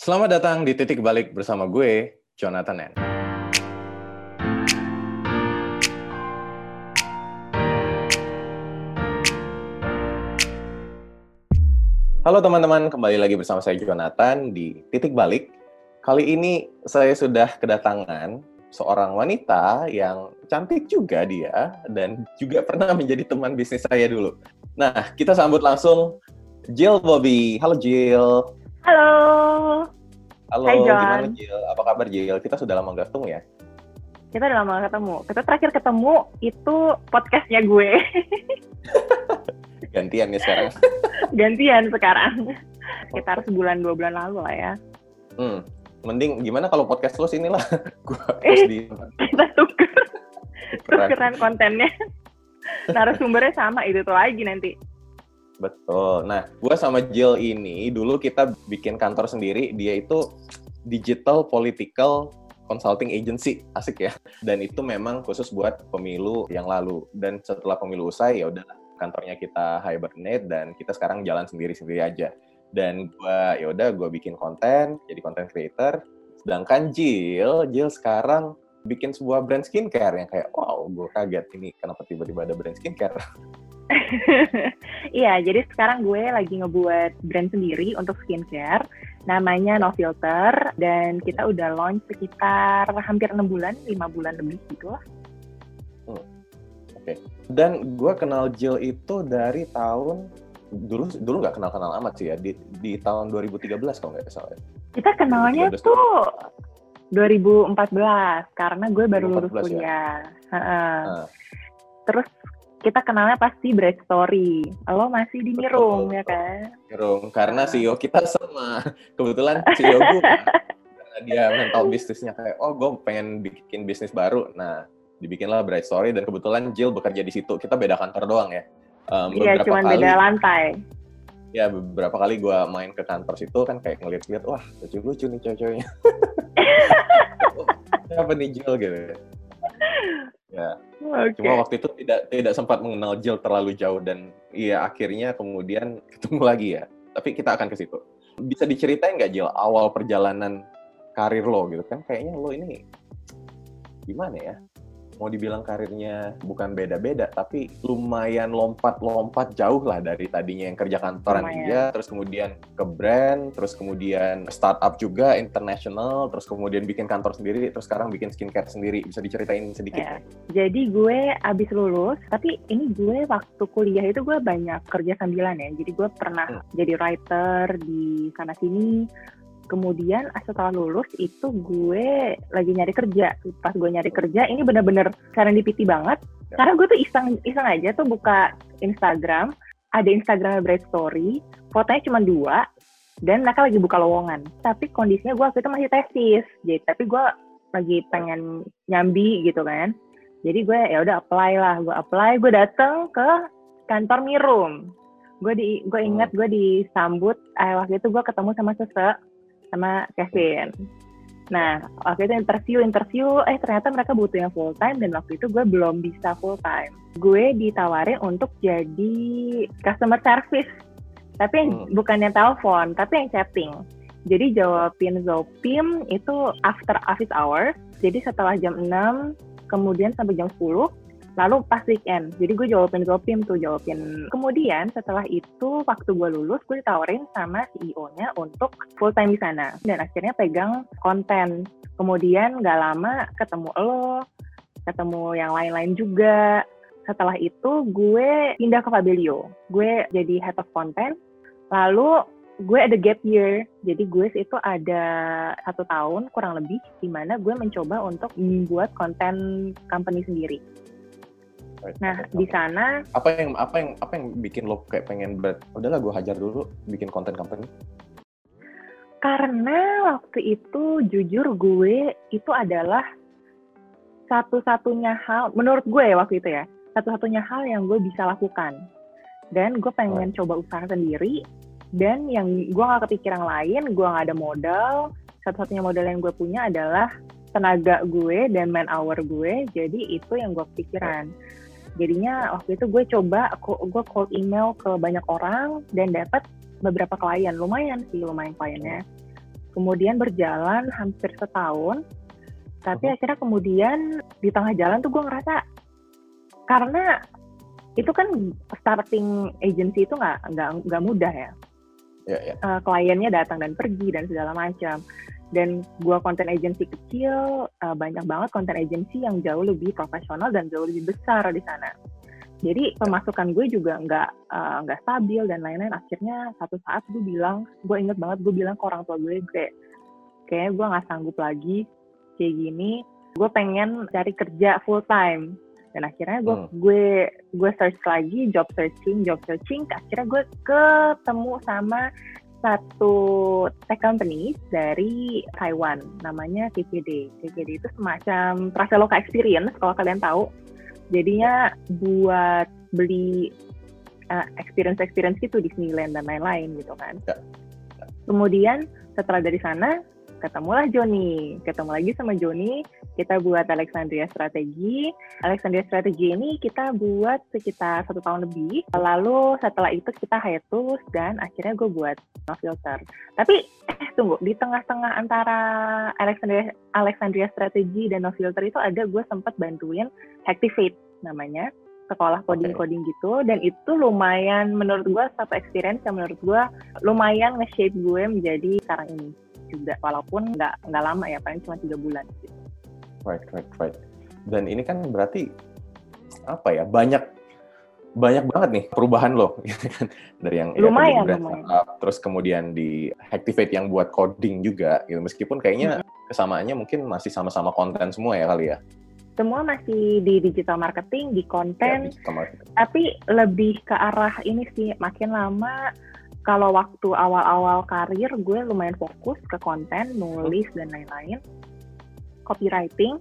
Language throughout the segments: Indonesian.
Selamat datang di Titik Balik bersama gue, Jonathan N. Halo teman-teman, kembali lagi bersama saya Jonathan di Titik Balik. Kali ini saya sudah kedatangan seorang wanita yang cantik juga dia dan juga pernah menjadi teman bisnis saya dulu. Nah, kita sambut langsung Jill Bobby. Halo Jill. Halo. Halo, Hai, John. gimana Jill? Apa kabar Jill? Kita sudah lama nggak ketemu ya? Kita udah lama gak ketemu. Kita terakhir ketemu itu podcastnya gue. Gantian nih sekarang. Gantian sekarang. Sekitar sebulan dua bulan lalu lah ya. Hmm, mending gimana kalau podcast lo sini lah. Gua harus di Kita tuker tukeran. tukeran kontennya. Narasumbernya sama itu tuh lagi nanti. Betul. Nah, gua sama Jill ini dulu kita bikin kantor sendiri. Dia itu digital political consulting agency, asik ya. Dan itu memang khusus buat pemilu yang lalu. Dan setelah pemilu usai ya udah kantornya kita hibernate dan kita sekarang jalan sendiri-sendiri aja. Dan gua ya udah gua bikin konten, jadi content creator. Sedangkan Jill, Jill sekarang bikin sebuah brand skincare yang kayak wow, gue kaget ini kenapa tiba-tiba ada brand skincare. Iya, jadi sekarang gue lagi ngebuat brand sendiri untuk skincare. Namanya No Filter. Dan kita udah launch sekitar hampir enam bulan, lima bulan lebih gitu lah. Dan gue kenal Jill itu dari tahun dulu dulu nggak kenal kenal amat sih ya di di tahun 2013 kalau nggak salah. ya. Kita kenalnya 2013 tuh 2014 karena gue baru lulus 2014 ya? kuliah. Heeh. Nah. Terus kita kenalnya pasti Bright Story. Lo masih di Mirung ya kan? Irung, karena CEO kita sama. Kebetulan CEO gue dia mental bisnisnya kayak oh gue pengen bikin bisnis baru. Nah dibikinlah Bright Story dan kebetulan Jill bekerja di situ. Kita beda kantor doang ya. Um, Iya, kali, beda lantai. Ya beberapa kali gue main ke kantor situ kan kayak ngeliat-liat wah lucu-lucu nih cewek-ceweknya. Siapa nih Jill gitu. Ya, Oke. Cuma waktu itu tidak tidak sempat mengenal Jill terlalu jauh dan iya akhirnya kemudian ketemu lagi ya. Tapi kita akan ke situ. Bisa diceritain nggak Jill awal perjalanan karir lo gitu kan? Kayaknya lo ini gimana ya? Mau dibilang karirnya bukan beda-beda, tapi lumayan lompat-lompat jauh lah dari tadinya yang kerja kantoran Lumayan. aja, terus kemudian ke brand, terus kemudian startup juga, international, terus kemudian bikin kantor sendiri, terus sekarang bikin skincare sendiri. Bisa diceritain sedikit? Ya. Jadi gue abis lulus, tapi ini gue waktu kuliah itu gue banyak kerja sambilan ya. Jadi gue pernah Hmm. jadi writer di sana sini. Kemudian setelah lulus itu gue lagi nyari kerja. Pas gue nyari kerja, ini bener-bener serendipity banget. Ya. Karena gue tuh iseng iseng aja tuh buka Instagram, ada Instagramnya Bright Story, fotonya cuma dua, dan mereka lagi buka lowongan. Tapi kondisinya gue waktu itu masih tesis, jadi tapi gue lagi pengen nyambi gitu kan. Jadi gue ya udah apply lah, gue apply, gue dateng ke kantor Mirum. Gue di, gue ingat gue disambut, eh, waktu itu gue ketemu sama Sese, sama Kevin. Nah, waktu itu interview, interview, eh ternyata mereka butuh yang full time dan waktu itu gue belum bisa full time. Gue ditawarin untuk jadi customer service, tapi yang Hmm. bukan yang telepon, tapi yang chatting. Jadi jawabin Zopim itu after office hour, jadi setelah jam 6, kemudian sampai jam 10, lalu pas weekend. Jadi gue jawabin Zopim tuh, jawabin. Kemudian setelah itu, waktu gue lulus, gue ditawarin sama CEO-nya untuk full time di sana. Dan akhirnya pegang konten. Kemudian gak lama ketemu lo, ketemu yang lain-lain juga. Setelah itu gue pindah ke Fabelio. Gue jadi head of content. Lalu gue ada gap year. Jadi gue itu ada satu tahun kurang lebih di mana gue mencoba untuk membuat konten company sendiri. Nah, di sana apa yang apa yang apa yang bikin lo kayak pengen ber udahlah gue hajar dulu bikin konten company? Karena waktu itu jujur gue itu adalah satu-satunya hal menurut gue ya waktu itu ya satu-satunya hal yang gue bisa lakukan. Dan gue pengen coba usaha sendiri dan yang gue nggak kepikiran lain gue nggak ada modal satu-satunya modal yang gue punya adalah tenaga gue dan man hour gue jadi itu yang gue pikiran jadinya waktu itu gue coba aku gue cold email ke banyak orang dan dapat beberapa klien. Lumayan sih lumayan kliennya. Kemudian berjalan hampir setahun tapi akhirnya kemudian di tengah jalan tuh gue ngerasa karena itu kan starting agency itu nggak nggak nggak mudah ya. Ya, ya. Eh, kliennya datang dan pergi dan segala macam dan gua konten agency kecil eh, banyak banget konten agency yang jauh lebih profesional dan jauh lebih besar di sana. Jadi pemasukan gue juga nggak eh, nggak stabil dan lain-lain. Akhirnya satu saat gue bilang gue inget banget gue bilang ke orang tua gue kayak kayaknya gue nggak sanggup lagi kayak gini. Gue pengen cari kerja full time. Dan akhirnya gue Hmm. gue gue search lagi job searching job searching. Akhirnya gue ketemu sama satu tech company dari Taiwan namanya TPD TPD itu semacam Traveloka Experience kalau kalian tahu. Jadinya buat beli uh, experience experience gitu Disneyland dan lain-lain gitu kan. Ya. kemudian setelah dari sana ketemulah Joni. Ketemu lagi sama Joni. Kita buat Alexandria Strategi. Alexandria Strategi ini kita buat sekitar satu tahun lebih. Lalu setelah itu kita hiatus dan akhirnya gue buat no filter. Tapi eh tunggu. Di tengah-tengah antara Alexandria Alexandria Strategi dan no filter itu ada gue sempat bantuin Activate namanya. Sekolah coding-coding gitu. Dan itu lumayan menurut gue satu experience yang menurut gue lumayan nge-shape gue menjadi sekarang ini juga walaupun nggak nggak lama ya paling cuma tiga bulan gitu. Right, right, right. Dan ini kan berarti apa ya? Banyak banyak banget nih perubahan lo, gitu kan? Dari yang ya, Lumayan, brand lumayan. startup, terus kemudian di Activate yang buat coding juga, gitu. Meskipun kayaknya kesamaannya mungkin masih sama-sama konten semua ya kali ya. Semua masih di digital marketing, di Ya, konten, digital marketing. tapi lebih ke arah ini sih makin lama kalau waktu awal-awal karir gue lumayan fokus ke konten, nulis dan lain-lain, copywriting.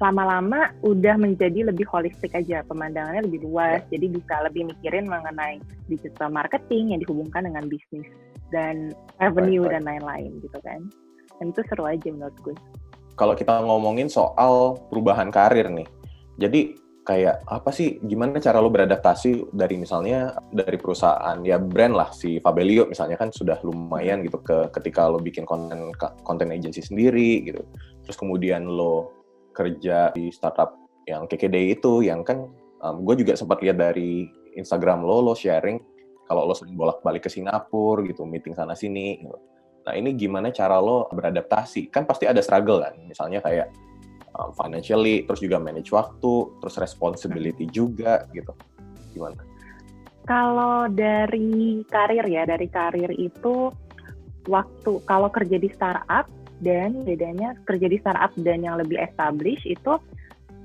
Lama-lama udah menjadi lebih holistik aja, pemandangannya lebih luas, jadi bisa lebih mikirin mengenai digital marketing yang dihubungkan dengan bisnis dan revenue Right, right. dan lain-lain gitu kan. Dan itu seru aja menurut gue. Kalau kita ngomongin soal perubahan karir nih, jadi kayak apa sih, gimana cara lo beradaptasi dari misalnya dari perusahaan ya brand lah si Fabelio misalnya kan sudah lumayan gitu ke ketika lo bikin konten konten agency sendiri gitu, terus kemudian lo kerja di startup yang KKD itu yang kan gue juga sempat lihat dari Instagram lo lo sharing kalau lo sering bolak-balik ke Singapura gitu meeting sana sini gitu. Nah ini gimana cara lo beradaptasi? Kan pasti ada struggle kan, misalnya kayak um, financially, terus juga manage waktu, terus responsibility juga gitu. Gimana? Kalau dari karir ya, dari karir itu waktu kalau kerja di startup dan bedanya kerja di startup dan yang lebih established itu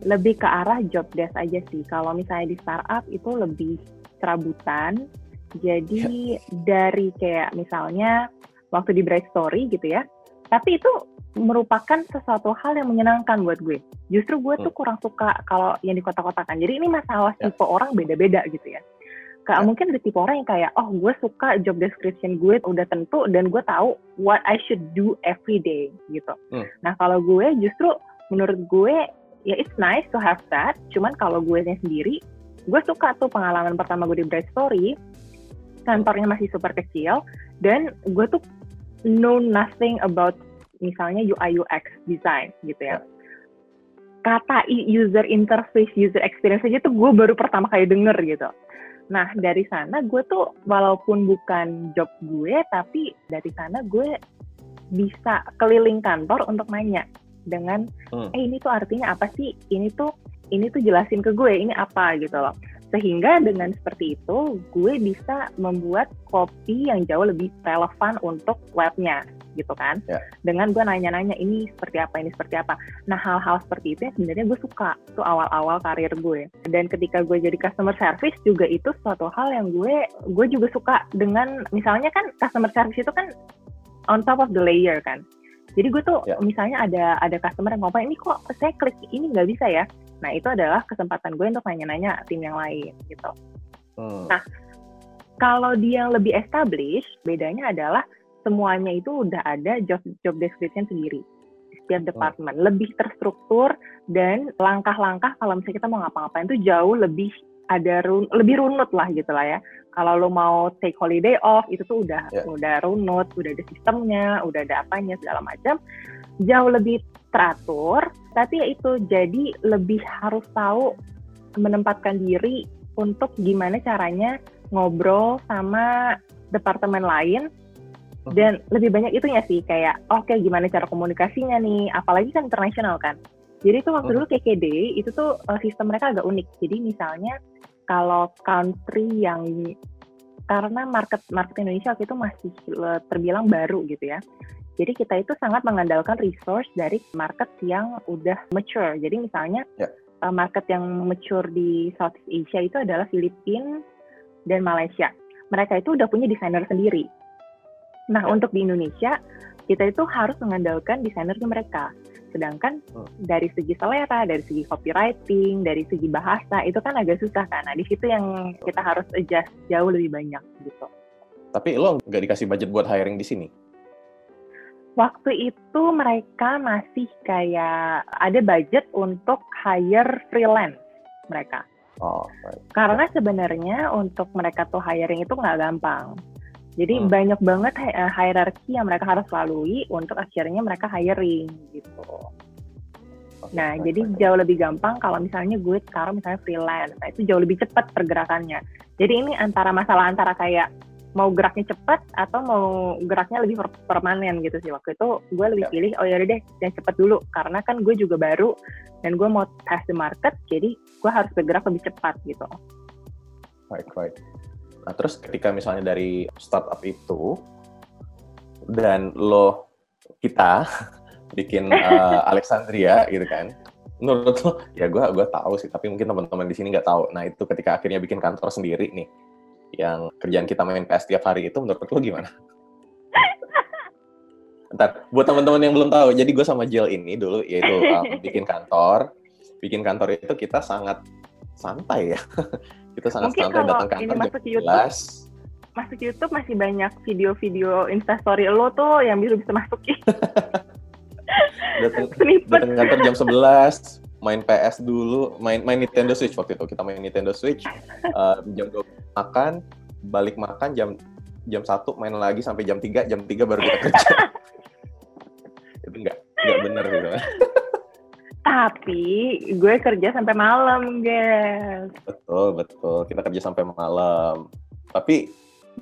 lebih ke arah job desk aja sih. Kalau misalnya di startup itu lebih serabutan. Jadi dari kayak misalnya waktu di Bright Story gitu ya. Tapi itu merupakan sesuatu hal yang menyenangkan buat gue. Justru gue tuh kurang suka kalau yang di kota-kotakan. Jadi ini masalah Ya. tipe orang beda-beda gitu ya. Kayak Ya. mungkin ada tipe orang yang kayak, oh gue suka job description gue udah tentu dan gue tahu what I should do every day gitu. Hmm. Nah kalau gue justru menurut gue ya it's nice to have that. Cuman kalau gue sendiri, gue suka tuh pengalaman pertama gue di Bright Story. Kantornya masih super kecil dan gue tuh know nothing about misalnya UI UX design gitu ya. Kata i- user interface, user experience aja tuh gue baru pertama kali denger gitu. Nah dari sana gue tuh walaupun bukan job gue, tapi dari sana gue bisa keliling kantor untuk nanya dengan, Hmm. eh ini tuh artinya apa sih? Ini tuh ini tuh jelasin ke gue ini apa gitu loh. Sehingga dengan seperti itu gue bisa membuat kopi yang jauh lebih relevan untuk webnya gitu kan. Ya. Dengan gue nanya-nanya ini seperti apa, ini seperti apa. Nah hal-hal seperti itu yang sebenarnya gue suka tuh awal-awal karir gue. Dan ketika gue jadi customer service juga itu suatu hal yang gue gue juga suka dengan misalnya kan customer service itu kan on top of the layer kan. Jadi gue tuh Ya. misalnya ada ada customer yang ngomong ini kok saya klik ini nggak bisa ya. Nah itu adalah kesempatan gue untuk nanya-nanya tim yang lain gitu. Hmm. Nah, Kalau dia yang lebih established, bedanya adalah semuanya itu udah ada job job description sendiri di setiap departemen, lebih terstruktur dan langkah-langkah kalau misalnya kita mau ngapa-ngapain itu jauh lebih ada run, lebih runut lah gitu lah ya. kalau lo mau take holiday off itu tuh udah Yeah. udah runut, udah ada sistemnya, udah ada apanya segala macam. Jauh lebih teratur, tapi ya itu jadi lebih harus tahu menempatkan diri untuk gimana caranya ngobrol sama departemen lain. Dan lebih banyak itunya sih kayak oke gimana cara komunikasinya nih apalagi kan internasional kan. Jadi itu waktu dulu KKD itu tuh uh, sistem mereka agak unik. Jadi misalnya kalau country yang karena market market Indonesia waktu itu masih uh, terbilang baru gitu ya. Jadi kita itu sangat mengandalkan resource dari market yang udah mature. Jadi misalnya Ya. uh, market yang mature di Southeast Asia itu adalah Filipina dan Malaysia. Mereka itu udah punya desainer sendiri Nah, Ya. untuk di Indonesia, kita itu harus mengandalkan desainernya mereka. Sedangkan Hmm. dari segi selera, dari segi copywriting, dari segi bahasa, itu kan agak susah kan. Nah, di situ yang kita harus adjust jauh lebih banyak gitu. Tapi lo nggak dikasih budget buat hiring di sini? Waktu itu mereka masih kayak ada budget untuk hire freelance mereka. Oh, right. Karena sebenarnya untuk mereka tuh hiring itu nggak gampang. Jadi Hmm. banyak banget eh, hierarki yang mereka harus lalui untuk akhirnya mereka hiring gitu. Nah, right, jadi right. jauh lebih gampang kalau misalnya gue sekarang misalnya freelance. Nah, itu jauh lebih cepat pergerakannya. Jadi ini antara masalah antara kayak mau geraknya cepat atau mau geraknya lebih per- permanen gitu sih. Waktu itu gue lebih Ya. pilih oh ya deh yang cepat dulu karena kan gue juga baru dan gue mau test the market jadi gue harus bergerak lebih cepat gitu. Right, right. Nah, terus ketika misalnya dari startup itu dan lo kita bikin uh, Alexandria gitu kan, menurut lo ya gue gua tahu sih, tapi mungkin teman-teman di sini nggak tahu. Nah itu ketika akhirnya bikin kantor sendiri nih, yang kerjaan kita main PS tiap hari itu menurut lo gimana? Ntar, buat teman-teman yang belum tahu, jadi gue sama Jill ini dulu yaitu um, bikin kantor, bikin kantor itu kita sangat santai ya, kita sangat Mungkin santai kalau datang ini kantor jam masuk ke YouTube, 11, masuk YouTube masih banyak video-video instastory lo tuh yang bisa bisa masukin. Datang datang kantor jam 11 main PS dulu. Main main Nintendo Switch waktu itu. Kita main Nintendo Switch uh, jam 2 makan balik makan jam jam satu main lagi sampai jam 3 jam 3 baru kita kerja. Itu enggak enggak bener gitu Tapi gue kerja sampai malam, guys. betul betul kita kerja sampai malam tapi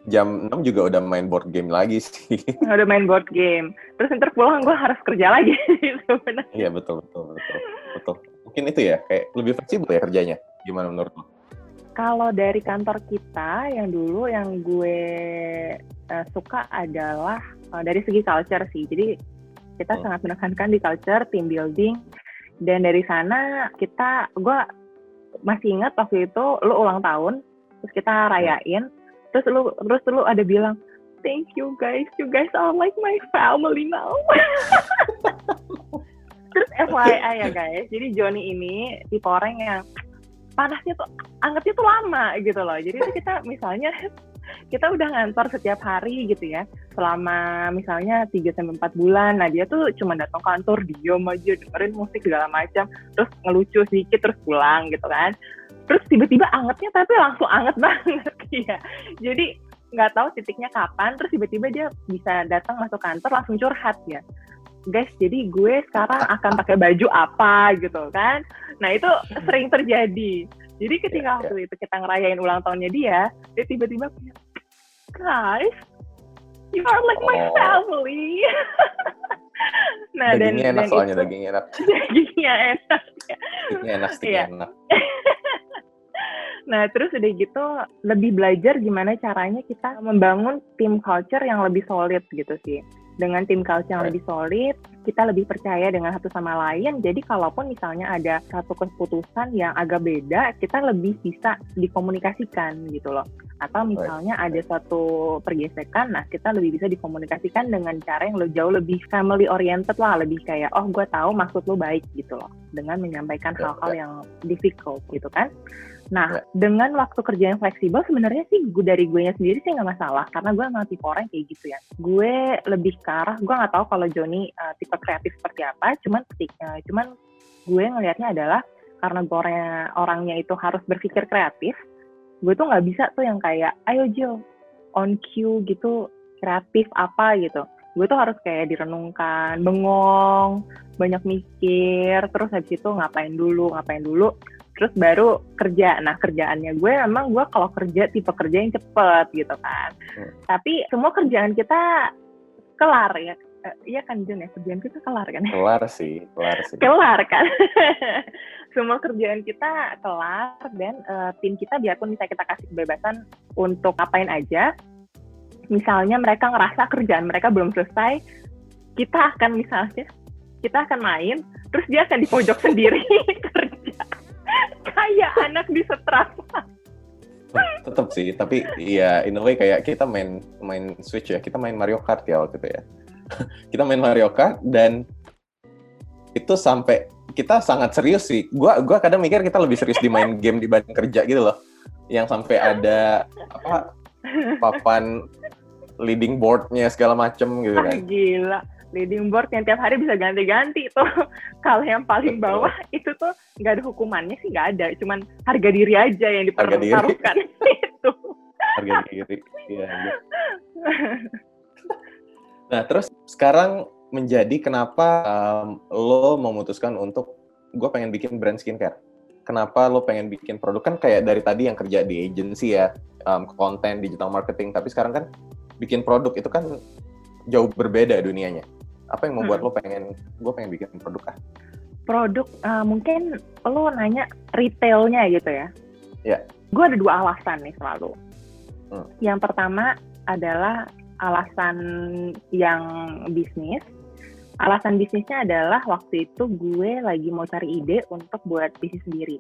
jam 6 juga udah main board game lagi sih Udah main board game. Terus ntar pulang gue harus kerja lagi sebenarnya. iya betul betul betul betul mungkin itu ya kayak lebih fleksibel ya kerjanya gimana menurut lo Kalau dari kantor kita yang dulu yang gue eh, suka adalah eh, dari segi culture sih. Jadi kita Hmm. sangat menekankan di culture, team building, dan dari sana kita, gue masih ingat waktu itu lu ulang tahun, terus kita rayain, terus lu terus lu ada bilang, thank you guys, you guys are like my family now. terus FYI ya guys, jadi Johnny ini tipe orang yang panasnya tuh angetnya tuh lama gitu loh. Jadi itu kita misalnya kita udah ngantor setiap hari gitu ya selama misalnya 3 sampai 4 bulan. Nah, dia tuh cuma datang kantor, diam aja, dengerin musik segala macam, terus ngelucu sedikit terus pulang gitu kan. Terus tiba-tiba angetnya tapi langsung anget banget ya. Jadi nggak tahu titiknya kapan, terus tiba-tiba dia bisa datang masuk kantor langsung curhat ya. Guys, jadi gue sekarang akan pakai baju apa gitu kan. Nah, itu sering terjadi. Jadi ketika Ya, ya. waktu itu kita ngerayain ulang tahunnya dia, dia tiba-tiba kayak, guys, you are like my Oh. family. nah, dan, dagingnya enak dan soalnya itu, dagingnya enak dagingnya enak. dagingnya enak sticknya Iya. enak Nah, terus udah gitu lebih belajar gimana caranya kita membangun tim culture yang lebih solid gitu sih. Dengan tim culture yang lebih solid, kita lebih percaya dengan satu sama lain. Jadi kalaupun misalnya ada satu keputusan yang agak beda, kita lebih bisa dikomunikasikan gitu loh. Atau misalnya ada satu pergesekan, nah kita lebih bisa dikomunikasikan dengan cara yang jauh lebih family oriented lah, lebih kayak oh gue tahu maksud lo baik gitu loh, dengan menyampaikan Ya, hal-hal yang difficult gitu kan. Nah, Ya. dengan waktu kerja yang fleksibel sebenarnya sih gue dari gue sendiri sih nggak masalah karena gue emang tipe orang kayak gitu ya. Gue lebih ke arah gue nggak tahu kalau Joni uh, tipe kreatif seperti apa, cuman ketika cuman gue ngelihatnya adalah karena gue orangnya, orangnya itu harus berpikir kreatif. gue tuh nggak bisa tuh yang kayak ayo Jill on cue gitu kreatif apa gitu gue tuh harus kayak direnungkan bengong banyak mikir terus habis itu ngapain dulu ngapain dulu terus baru kerja. Nah kerjaannya gue emang gue kalau kerja tipe kerja yang cepet gitu kan. Hmm. tapi semua kerjaan kita kelar ya. Uh, iya kan Jun ya? Kerjaan kita kelar kan kelar sih kelar sih. Kelar kan? Semua kerjaan kita kelar dan uh, tim kita biarpun bisa kita kasih kebebasan untuk ngapain aja misalnya mereka ngerasa kerjaan mereka belum selesai kita akan misalnya kita akan main terus dia akan di pojok sendiri kayak anak di setrapa tetap sih tapi ya in a way kayak kita main main switch ya kita main Mario Kart ya waktu itu ya kita main Mario Kart dan itu sampai kita sangat serius sih. Gua gua kadang mikir kita lebih serius di main game dibanding kerja gitu loh. Yang sampai ada apa papan leading boardnya segala macem gitu kan. Ah, gila. Leading board yang tiap hari bisa ganti-ganti itu. Kalau yang paling bawah itu tuh nggak ada hukumannya sih nggak ada. Cuman harga diri aja yang dipertaruhkan itu. Harga diri. Iya. iya. Nah, terus sekarang menjadi kenapa um, lo memutuskan untuk gue pengen bikin brand skincare? Kenapa lo pengen bikin produk kan kayak dari tadi yang kerja di agency ya, um, konten, digital marketing, tapi sekarang kan bikin produk itu kan jauh berbeda dunianya. Apa yang membuat hmm. lo pengen, gue pengen bikin produk ah? Produk, uh, mungkin lo nanya retailnya gitu ya? Ya. Gue ada dua alasan nih selalu. Hmm. Yang pertama adalah alasan yang bisnis. Alasan bisnisnya adalah waktu itu gue lagi mau cari ide untuk buat bisnis sendiri.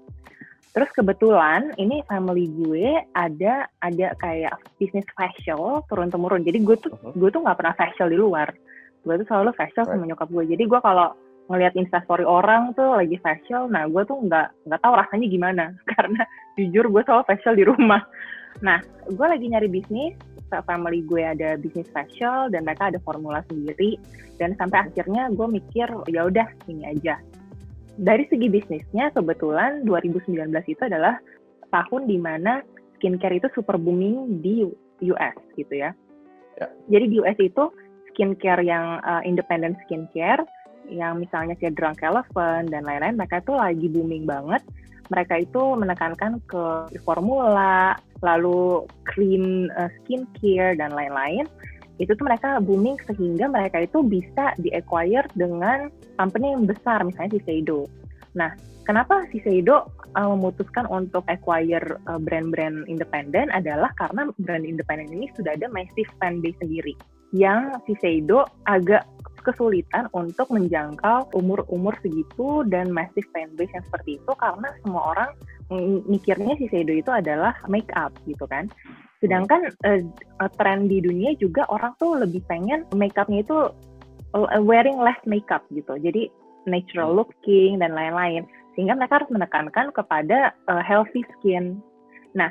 Terus kebetulan ini family gue ada ada kayak bisnis facial turun temurun. Jadi gue tuh uh-huh. gue tuh nggak pernah facial di luar. Gue tuh selalu facial right. sama nyokap gue. Jadi gue kalau ngelihat instastory orang tuh lagi facial, nah gue tuh nggak nggak tahu rasanya gimana karena jujur gue selalu facial di rumah. Nah, gue lagi nyari bisnis, family gue ada bisnis facial dan mereka ada formula sendiri dan sampai akhirnya gue mikir ya udah ini aja dari segi bisnisnya kebetulan 2019 itu adalah tahun di mana skincare itu super booming di US gitu ya. ya. Jadi di US itu skincare yang uh, independent skincare yang misalnya kayak Drunk Elephant dan lain-lain mereka itu lagi booming banget mereka itu menekankan ke formula, lalu cream uh, skincare dan lain-lain. Itu tuh mereka booming sehingga mereka itu bisa di-acquire dengan company yang besar, misalnya Shiseido. Nah, kenapa Shiseido uh, memutuskan untuk acquire uh, brand-brand independen adalah karena brand independen ini sudah ada massive fan base sendiri. Yang Shiseido agak kesulitan untuk menjangkau umur-umur segitu dan massive fanbase yang seperti itu karena semua orang mikirnya si Seido itu adalah make up gitu kan. Sedangkan uh, tren di dunia juga orang tuh lebih pengen make upnya itu uh, wearing less makeup gitu. Jadi natural looking dan lain-lain. Sehingga mereka harus menekankan kepada uh, healthy skin. Nah,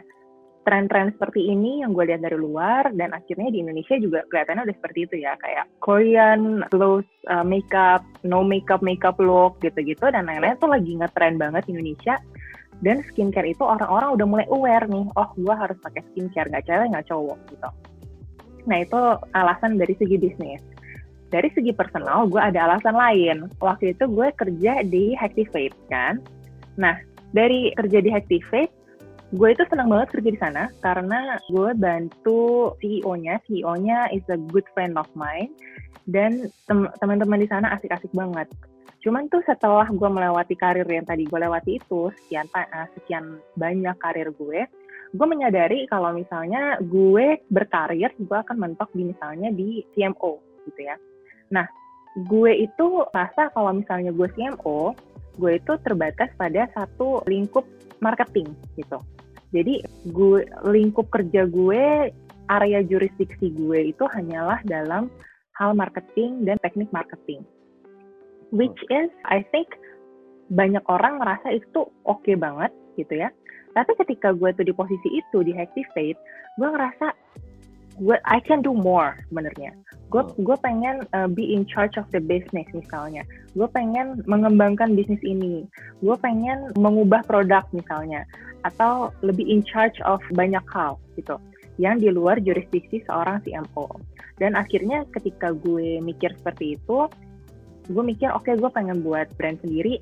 tren-tren seperti ini yang gue lihat dari luar dan akhirnya di Indonesia juga kelihatannya udah seperti itu ya kayak Korean clothes uh, makeup no makeup makeup look gitu-gitu dan lain-lain tuh lagi ngetren banget di Indonesia. Dan skincare itu orang-orang udah mulai aware nih oh gue harus pakai skincare nggak cewek nggak cowok gitu. Nah itu alasan dari segi bisnis. Dari segi personal gue ada alasan lain. Waktu itu gue kerja di Activate kan? Nah dari kerja di Activate gue itu senang banget kerja di sana karena gue bantu CEO-nya. CEO-nya is a good friend of mine dan teman-teman di sana asik-asik banget. Cuman tuh setelah gue melewati karir yang tadi gue lewati itu sekian uh, sekian banyak karir gue, gue menyadari kalau misalnya gue berkarir, gue akan mentok di misalnya di CMO gitu ya. Nah, gue itu rasa kalau misalnya gue CMO, gue itu terbatas pada satu lingkup marketing gitu. Jadi gue lingkup kerja gue, area jurisdiksi gue itu hanyalah dalam hal marketing dan teknik marketing. Which is I think banyak orang merasa itu oke okay banget gitu ya. Tapi ketika gue tuh di posisi itu di Activate, gue ngerasa gue I can do more sebenarnya. Gue hmm. gue pengen uh, be in charge of the business misalnya. Gue pengen mengembangkan bisnis ini. Gue pengen mengubah produk misalnya. Atau lebih in charge of banyak hal gitu. Yang di luar jurisdiksi seorang CMO dan akhirnya ketika gue mikir seperti itu gue mikir oke okay, gue pengen buat brand sendiri.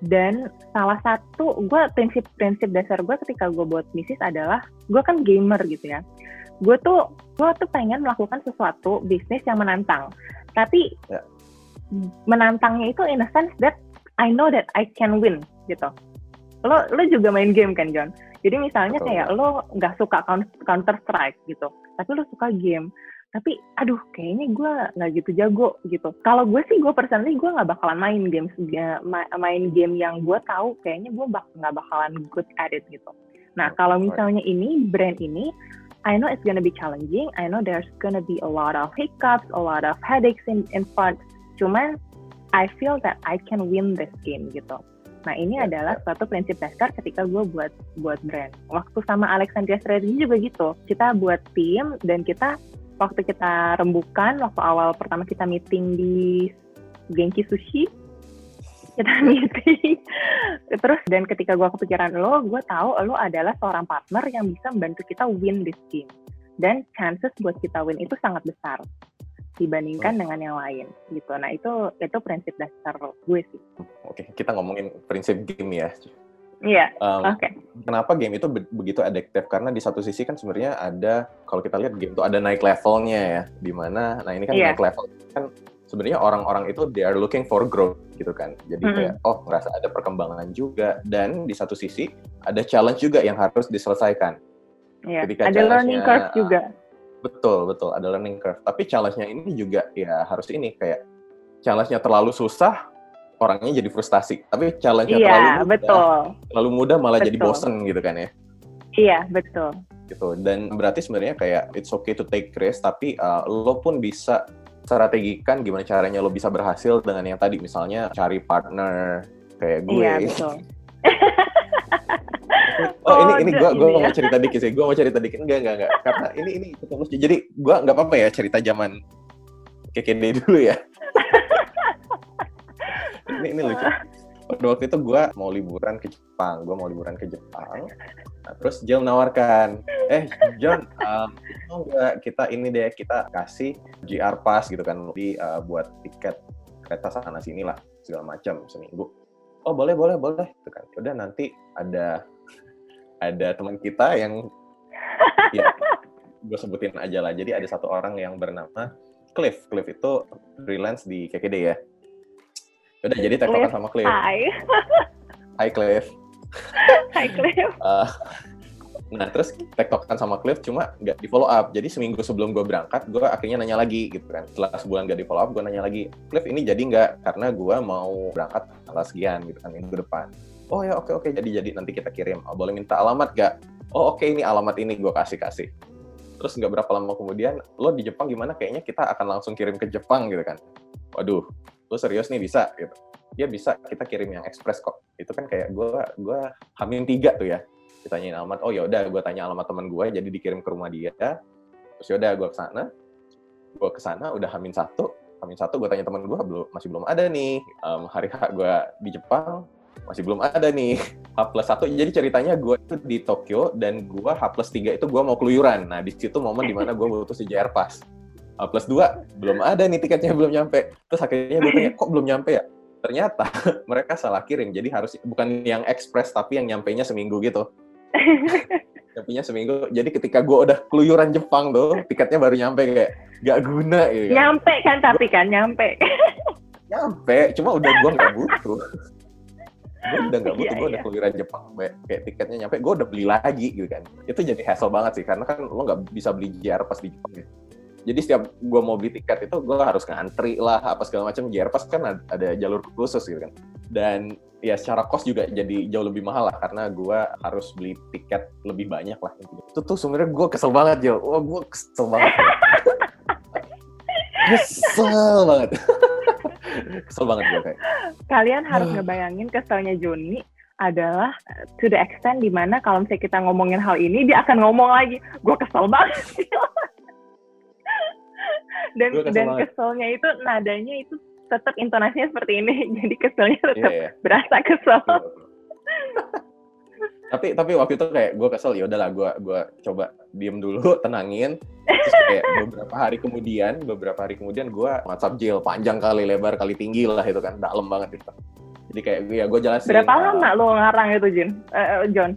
Dan salah satu gue prinsip-prinsip dasar gue ketika gue buat bisnis adalah gue kan gamer gitu ya gue tuh gue tuh pengen melakukan sesuatu bisnis yang menantang. Tapi ya. menantangnya itu in a sense that I know that I can win gitu. Lo lo juga main game kan John? Jadi misalnya Betul. kayak lo nggak suka counter strike gitu. Tapi lo suka game. Tapi aduh kayaknya gue nggak gitu jago gitu. Kalau gue sih gue personally gue nggak bakalan main game main game yang gue tahu kayaknya gue bak nggak bakalan good at it gitu. Nah kalau misalnya ini brand ini I know it's gonna be challenging. I know there's gonna be a lot of hiccups, a lot of headaches in in front. Cuman I feel that I can win this game gitu. Nah ini yeah. adalah suatu prinsip dasar ketika gue buat buat brand. Waktu sama Alexandria Strategy juga gitu. Kita buat tim dan kita waktu kita rembukan waktu awal pertama kita meeting di Genki Sushi kita meeting terus dan ketika gue kepikiran lo gue tahu lo adalah seorang partner yang bisa membantu kita win this game dan chances buat kita win itu sangat besar dibandingkan oh. dengan yang lain gitu nah itu itu prinsip dasar gue sih oke kita ngomongin prinsip game ya Iya. Um, Oke. Okay. Kenapa game itu be begitu adiktif? Karena di satu sisi kan sebenarnya ada kalau kita lihat game itu ada naik levelnya ya, di mana nah ini kan yeah. naik level kan sebenarnya orang-orang itu they are looking for growth gitu kan. Jadi mm -hmm. kayak oh ngerasa ada perkembangan juga dan di satu sisi ada challenge juga yang harus diselesaikan. Iya. Yeah. ada learning curve juga. Betul, betul, ada learning curve. Tapi challenge-nya ini juga ya harus ini kayak challenge-nya terlalu susah orangnya jadi frustasi. Tapi challenge-nya iya, terlalu mudah, betul. terlalu mudah malah betul. jadi bosen gitu kan ya. Iya, betul. Gitu. Dan berarti sebenarnya kayak it's okay to take risk, tapi uh, lo pun bisa strategikan gimana caranya lo bisa berhasil dengan yang tadi. Misalnya cari partner kayak gue. Iya, betul. oh, ini ini gue gue mau cerita dikit sih. Gue mau cerita dikit. Enggak enggak enggak. Karena ini ini jadi gue nggak apa apa ya cerita zaman KKD dulu ya. Ini ini lucu pada waktu itu gue mau liburan ke Jepang gue mau liburan ke Jepang. Nah, terus Jill menawarkan eh John um, mau kita ini deh kita kasih GR Pass gitu kan di uh, buat tiket kereta sana sini lah segala macam seminggu. Oh boleh boleh boleh itu kan. Udah nanti ada ada teman kita yang ya gue sebutin aja lah. Jadi ada satu orang yang bernama Cliff. Cliff itu freelance di KKD ya Udah jadi tektokan sama Cliff. Hai. Hai Cliff. Hai Cliff. Uh, nah terus tektokan sama Cliff cuma nggak di follow up. Jadi seminggu sebelum gue berangkat, gue akhirnya nanya lagi gitu kan. Setelah sebulan nggak di follow up, gue nanya lagi, Cliff ini jadi nggak? Karena gue mau berangkat tanggal sekian gitu kan minggu depan. Oh ya oke oke jadi jadi nanti kita kirim. Oh, boleh minta alamat gak? Oh oke ini alamat ini gue kasih kasih. Terus nggak berapa lama kemudian, lo di Jepang gimana? Kayaknya kita akan langsung kirim ke Jepang gitu kan. Waduh, lu serius nih bisa gitu. Dia bisa kita kirim yang ekspres kok. Itu kan kayak gue gue hamil tiga tuh ya. Ditanyain alamat oh ya udah gue tanya alamat teman gue jadi dikirim ke rumah dia. Terus ya udah gue ke sana gue ke sana udah hamil satu. Hamil satu gue tanya teman gue belum masih belum ada nih. Um, hari H gue di Jepang masih belum ada nih. H plus satu jadi ceritanya gue itu di Tokyo dan gue H plus tiga itu gue mau keluyuran. Nah di situ momen di mana gue butuh si JR Pass A plus 2 belum ada nih tiketnya belum nyampe. Terus akhirnya gue tanya kok belum nyampe ya? Ternyata mereka salah kirim. Jadi harus bukan yang ekspres tapi yang nyampe nya seminggu gitu. Nyampe seminggu. Jadi ketika gue udah keluyuran Jepang tuh tiketnya baru nyampe kayak gak guna gitu kan. nyampe kan tapi kan nyampe. Nyampe cuma udah gue nggak butuh. Gue udah nggak butuh, gue udah iya. keluyuran Jepang, kayak tiketnya nyampe, gue udah beli lagi gitu kan. Itu jadi hassle banget sih, karena kan lo nggak bisa beli JR pas di Jepang ya jadi setiap gue mau beli tiket itu gue harus ngantri lah apa segala macam. JR-Pass kan ada, jalur khusus gitu kan. Dan ya secara kos juga jadi jauh lebih mahal lah karena gue harus beli tiket lebih banyak lah itu tuh sebenarnya gue kesel banget Jo. Wah gue kesel banget. Kesel banget. Kesel banget gue kayak. Kalian harus ngebayangin keselnya Joni adalah to the extent di mana kalau misalnya kita ngomongin hal ini dia akan ngomong lagi gue kesel banget dan kesel dan banget. keselnya itu nadanya itu tetap intonasinya seperti ini jadi keselnya Iya, tetap iya. berasa kesel. Betul. tapi tapi waktu itu kayak gue kesel ya udahlah gue gua coba diem dulu tenangin. Terus kayak beberapa hari kemudian beberapa hari kemudian gue WhatsApp jail panjang kali lebar kali tinggi lah itu kan dalam banget itu. Jadi kayak ya gue jelasin. Berapa uh, lama lo ngarang itu Eh, eh, John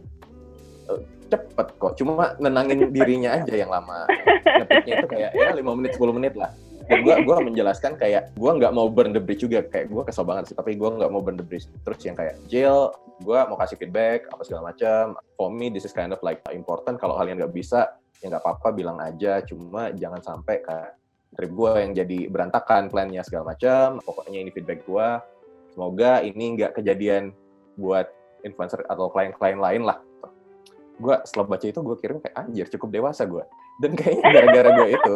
cepet kok. Cuma nenangin dirinya aja yang lama. Ngetiknya itu kayak ya 5 menit 10 menit lah. Dan gue gua menjelaskan kayak gue nggak mau burn the bridge juga. Kayak gue kesel banget sih tapi gue nggak mau burn the bridge. Terus yang kayak jail gue mau kasih feedback apa segala macam. For me this is kind of like important. Kalau kalian nggak bisa ya nggak apa-apa bilang aja. Cuma jangan sampai kayak trip gue yang jadi berantakan plannya segala macam. Pokoknya ini feedback gue semoga ini nggak kejadian buat influencer atau klien-klien lain lah gue setelah baca itu gue kirim kayak anjir cukup dewasa gue dan kayaknya gara-gara gue itu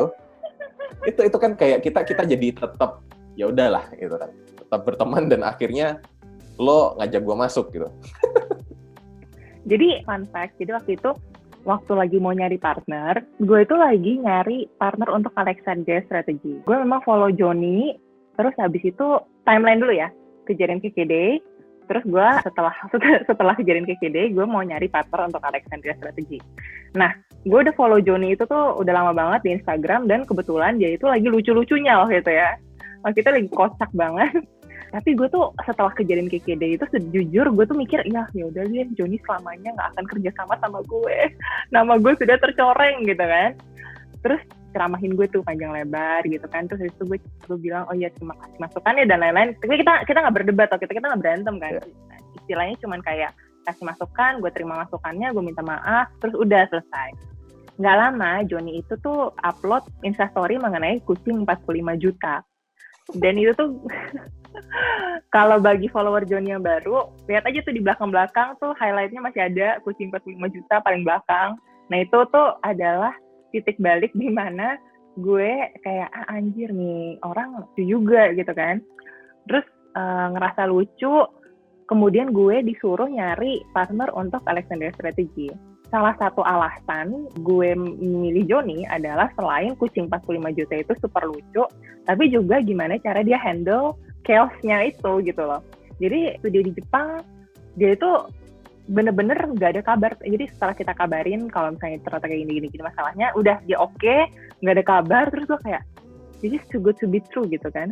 itu itu kan kayak kita kita jadi tetap ya udahlah gitu kan. Tetap berteman dan akhirnya lo ngajak gue masuk gitu. Jadi fun fact, jadi waktu itu waktu lagi mau nyari partner, gue itu lagi nyari partner untuk Alexandria Strategy. Gue memang follow Joni, terus habis itu timeline dulu ya, kejadian KKD, terus gue setelah setelah kejadian KKD, gue mau nyari partner untuk Alexandria Strategy. Nah, gue udah follow Joni itu tuh udah lama banget di Instagram dan kebetulan dia itu lagi lucu-lucunya waktu itu ya. Waktu itu lagi kocak banget tapi gue tuh setelah kejadian KKD itu sejujur gue tuh mikir ya ya udah deh Joni selamanya nggak akan kerja sama sama gue nama gue sudah tercoreng gitu kan terus ceramahin gue tuh panjang lebar gitu kan. Terus itu gue gue bilang oh iya terima kasih masukannya dan lain-lain. Tapi kita kita nggak berdebat atau kita kita nggak berantem kan. Iya. istilahnya cuman kayak kasih masukan gue terima masukannya gue minta maaf terus udah selesai. Nggak lama Joni itu tuh upload instastory mengenai kucing 45 juta. Dan itu tuh kalau bagi follower Joni yang baru, lihat aja tuh di belakang-belakang tuh highlightnya masih ada kucing 45 juta paling belakang. Nah itu tuh adalah titik balik di mana gue kayak ah, anjir nih orang lucu juga gitu kan. Terus eh, ngerasa lucu, kemudian gue disuruh nyari partner untuk Alexandria Strategy. Salah satu alasan gue memilih Joni adalah selain kucing 45 juta itu super lucu, tapi juga gimana cara dia handle chaosnya itu gitu loh. Jadi waktu dia di Jepang, dia itu bener-bener nggak ada kabar. Jadi setelah kita kabarin kalau misalnya ternyata kayak gini-gini gini masalahnya, udah dia oke, nggak ada kabar, terus gue kayak, this is too good to be true gitu kan.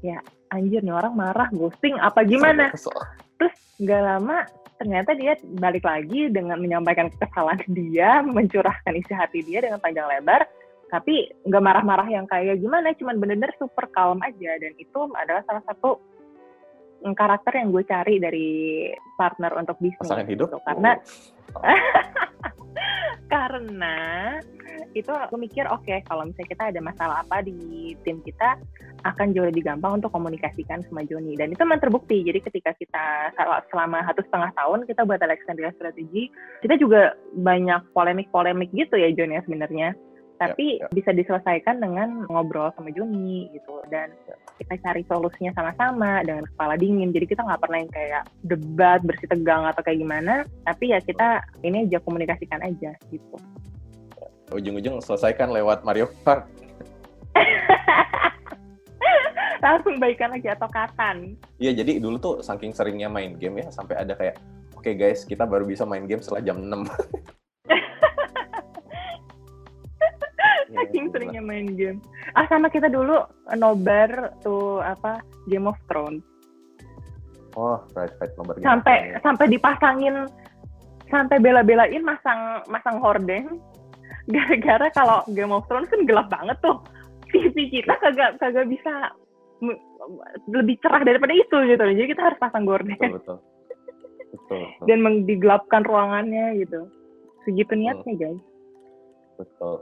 Ya anjir nih orang marah, ghosting, apa gimana? Terus nggak lama ternyata dia balik lagi dengan menyampaikan kesalahan dia, mencurahkan isi hati dia dengan panjang lebar, tapi nggak marah-marah yang kayak gimana, cuman bener-bener super calm aja dan itu adalah salah satu karakter yang gue cari dari partner untuk bisnis. pasangan hidup gitu. Karena Oh. karena itu aku mikir oke kalau misalnya kita ada masalah apa di tim kita akan jauh lebih gampang untuk komunikasikan sama Joni dan itu memang terbukti jadi ketika kita sel- selama satu setengah tahun kita buat Alexandria Strategy kita juga banyak polemik-polemik gitu ya Joni ya sebenarnya tapi ya. bisa diselesaikan dengan ngobrol sama Joni gitu dan Ya. kita cari solusinya sama-sama dengan kepala dingin jadi kita nggak pernah yang kayak debat bersih tegang atau kayak gimana tapi ya kita ini aja komunikasikan aja gitu ujung-ujung selesaikan lewat Mario Kart langsung baikan lagi atau katan Iya, jadi dulu tuh saking seringnya main game ya, sampai ada kayak, oke guys, kita baru bisa main game setelah jam 6. saking gila. seringnya main game ah sama kita dulu nobar tuh apa Game of Thrones Oh, right, right, game. sampai sampai dipasangin sampai bela-belain masang masang hordeng gara-gara kalau Game of Thrones kan gelap banget tuh TV kita kagak kagak bisa lebih cerah daripada itu gitu jadi kita harus pasang gorden Betul, betul. Betul, betul. dan meng- digelapkan ruangannya gitu segitu niatnya guys betul.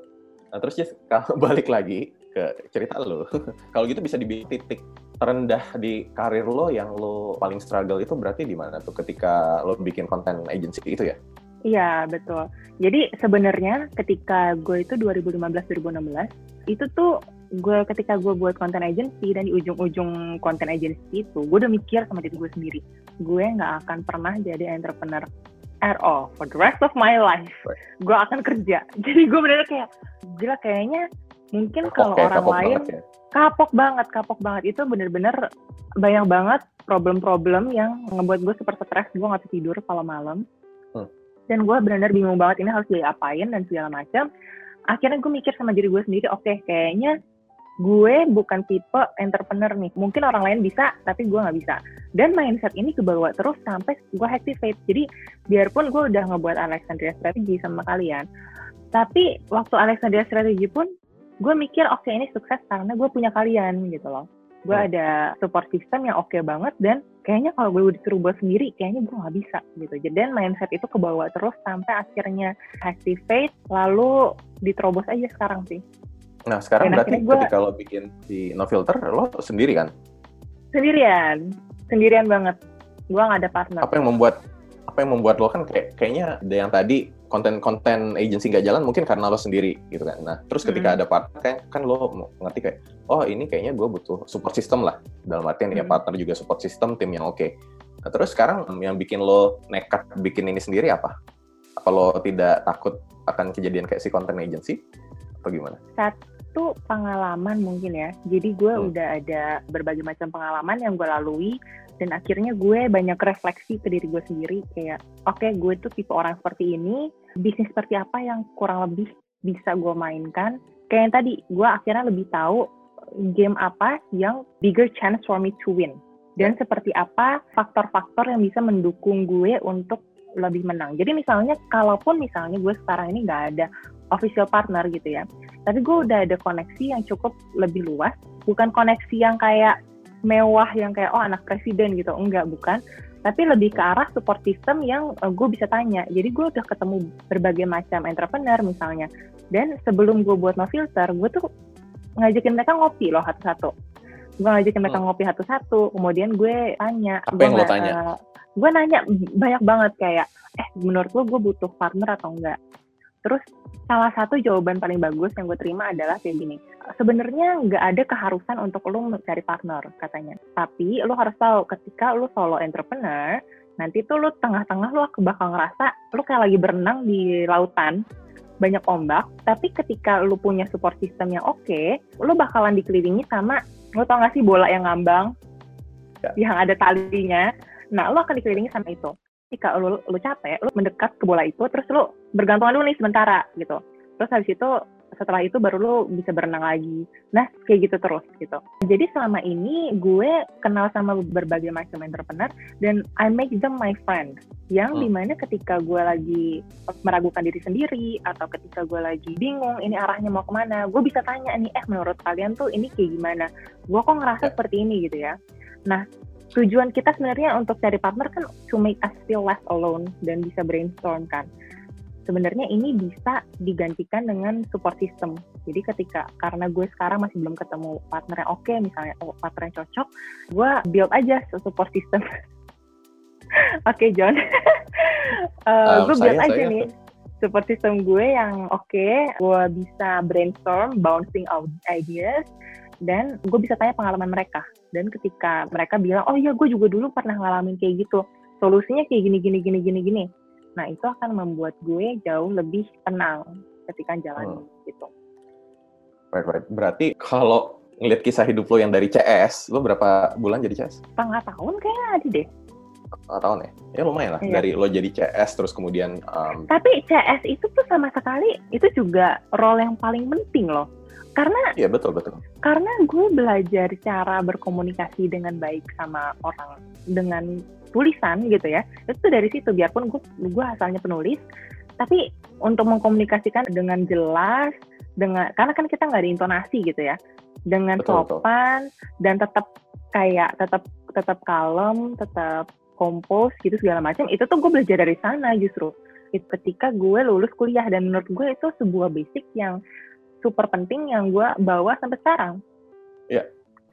Nah, terus Jess, kalau balik lagi ke cerita lo, kalau gitu bisa dibilang titik terendah di karir lo yang lo paling struggle itu berarti di mana tuh ketika lo bikin konten agency itu ya? Iya betul. Jadi sebenarnya ketika gue itu 2015-2016 itu tuh gue ketika gue buat konten agency dan di ujung-ujung konten agency itu gue udah mikir sama diri gue sendiri gue nggak akan pernah jadi entrepreneur at all for the rest of my life gue akan kerja jadi gue bener kayak gila kayaknya Mungkin Kapok kalau ya, orang kapok lain banget ya. kapok banget, kapok banget itu bener-bener banyak banget problem-problem yang ngebuat gue super stres, gue nggak bisa tidur kalau malam. Hmm. Dan gue bener-bener bingung banget ini harus diapain dan segala macam. Akhirnya gue mikir sama diri gue sendiri, oke kayaknya gue bukan tipe entrepreneur nih. Mungkin orang lain bisa, tapi gue nggak bisa. Dan mindset ini kebawa terus sampai gue activate. Jadi biarpun gue udah ngebuat Alexandria Strategy sama kalian, tapi waktu Alexandria Strategy pun gue mikir oke ini sukses karena gue punya kalian gitu loh. Gue Hmm. ada support system yang oke banget dan kayaknya kalau gue disuruh buat sendiri kayaknya gue nggak bisa gitu. Jadi dan mindset itu kebawa terus sampai akhirnya activate lalu diterobos aja sekarang sih. Nah, sekarang Dan berarti gua- ketika lo bikin di No Filter, lo sendiri kan? Sendirian, sendirian banget. Gue nggak ada partner. Apa yang membuat apa yang membuat lo kan kayak kayaknya ada yang tadi konten-konten agency nggak jalan mungkin karena lo sendiri gitu kan. Nah, terus ketika Mm. ada partner kan, kan lo ngerti kayak oh ini kayaknya gue butuh support system lah. Dalam artian ya Mm. partner juga support system, tim yang oke. Nah, terus sekarang yang bikin lo nekat bikin ini sendiri apa? Apa lo tidak takut akan kejadian kayak si content agency? Atau gimana? Satu pengalaman mungkin ya. Jadi gue Hmm. udah ada berbagai macam pengalaman yang gue lalui dan akhirnya gue banyak refleksi ke diri gue sendiri kayak oke gue tuh tipe orang seperti ini bisnis seperti apa yang kurang lebih bisa gue mainkan kayak yang tadi gue akhirnya lebih tahu game apa yang bigger chance for me to win dan seperti apa faktor-faktor yang bisa mendukung gue untuk lebih menang jadi misalnya kalaupun misalnya gue sekarang ini nggak ada official partner gitu ya tapi gue udah ada koneksi yang cukup lebih luas. Bukan koneksi yang kayak mewah yang kayak oh anak presiden gitu. Enggak bukan. Tapi lebih ke arah support system yang uh, gue bisa tanya. Jadi gue udah ketemu berbagai macam entrepreneur misalnya. Dan sebelum gue buat no filter gue tuh ngajakin mereka ngopi loh satu-satu. Gue ngajakin mereka Hmm. ngopi satu-satu. Kemudian gue tanya. Apa yang lo nggak, tanya? uh, gue nanya banyak banget kayak eh menurut lo gue butuh partner atau enggak terus salah satu jawaban paling bagus yang gue terima adalah kayak gini. Sebenarnya nggak ada keharusan untuk lo mencari partner katanya. Tapi lo harus tahu ketika lo solo entrepreneur nanti tuh lo tengah-tengah lo bakal ngerasa lo kayak lagi berenang di lautan banyak ombak. Tapi ketika lo punya support system yang oke lo bakalan dikelilingi sama lo tau gak sih bola yang ngambang? Ya. yang ada talinya. Nah lo akan dikelilingi sama itu ketika lo, lo capek lo mendekat ke bola itu terus lo bergantungan dulu nih sementara gitu terus habis itu setelah itu baru lo bisa berenang lagi. Nah, kayak gitu terus gitu. Jadi selama ini gue kenal sama berbagai macam entrepreneur dan I make them my friend. Yang Hmm. di mana ketika gue lagi meragukan diri sendiri atau ketika gue lagi bingung ini arahnya mau ke mana, gue bisa tanya nih, eh menurut kalian tuh ini kayak gimana? Gue kok ngerasa Ya. seperti ini gitu ya. Nah, tujuan kita sebenarnya untuk cari partner kan to make us feel less alone dan bisa brainstorm kan sebenarnya ini bisa digantikan dengan support system. Jadi ketika karena gue sekarang masih belum ketemu partner yang oke, misalnya oh, partner yang cocok, gue build aja support system. oke John, Eh, Um, gue build saya- aja saya- nih support system gue yang oke, gue bisa brainstorm, bouncing out ideas, dan gue bisa tanya pengalaman mereka. Dan ketika mereka bilang, oh iya gue juga dulu pernah ngalamin kayak gitu, solusinya kayak gini gini gini gini gini. Nah itu akan membuat gue jauh lebih tenang ketika jalan gitu. Right, right. Berarti kalau ngeliat kisah hidup lo yang dari CS, lo berapa bulan jadi CS? Setengah tahun kayaknya ada deh. Setengah tahun ya? Ya lumayan lah. Iya. Dari lo jadi CS, terus kemudian um, Tapi CS itu tuh sama sekali itu juga role yang paling penting loh. Karena Iya betul betul. karena gue belajar cara berkomunikasi dengan baik sama orang dengan tulisan gitu ya itu dari situ biarpun gue gue asalnya penulis tapi untuk mengkomunikasikan dengan jelas dengan karena kan kita nggak ada intonasi gitu ya dengan Betul, betul. sopan dan tetap kayak tetap tetap kalem tetap kompos gitu segala macam itu tuh gue belajar dari sana justru ketika gue lulus kuliah dan menurut gue itu sebuah basic yang super penting yang gue bawa sampai sekarang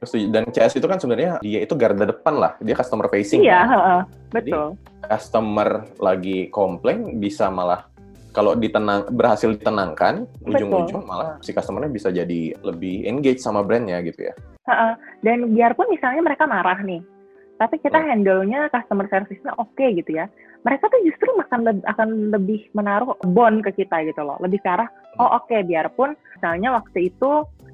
Setuju. Dan CS itu kan sebenarnya dia itu garda depan lah. Dia customer facing. Iya, kan. heeh, betul. Customer lagi komplain bisa malah kalau ditenang berhasil ditenangkan, ujung-ujung malah si customernya bisa jadi lebih engage sama brandnya gitu ya. Heeh. Dan biarpun misalnya mereka marah nih, tapi kita Hmm. handle-nya customer service-nya oke gitu ya. Mereka tuh justru akan akan lebih menaruh bond ke kita gitu loh. Lebih ke arah, oh oke biarpun misalnya waktu itu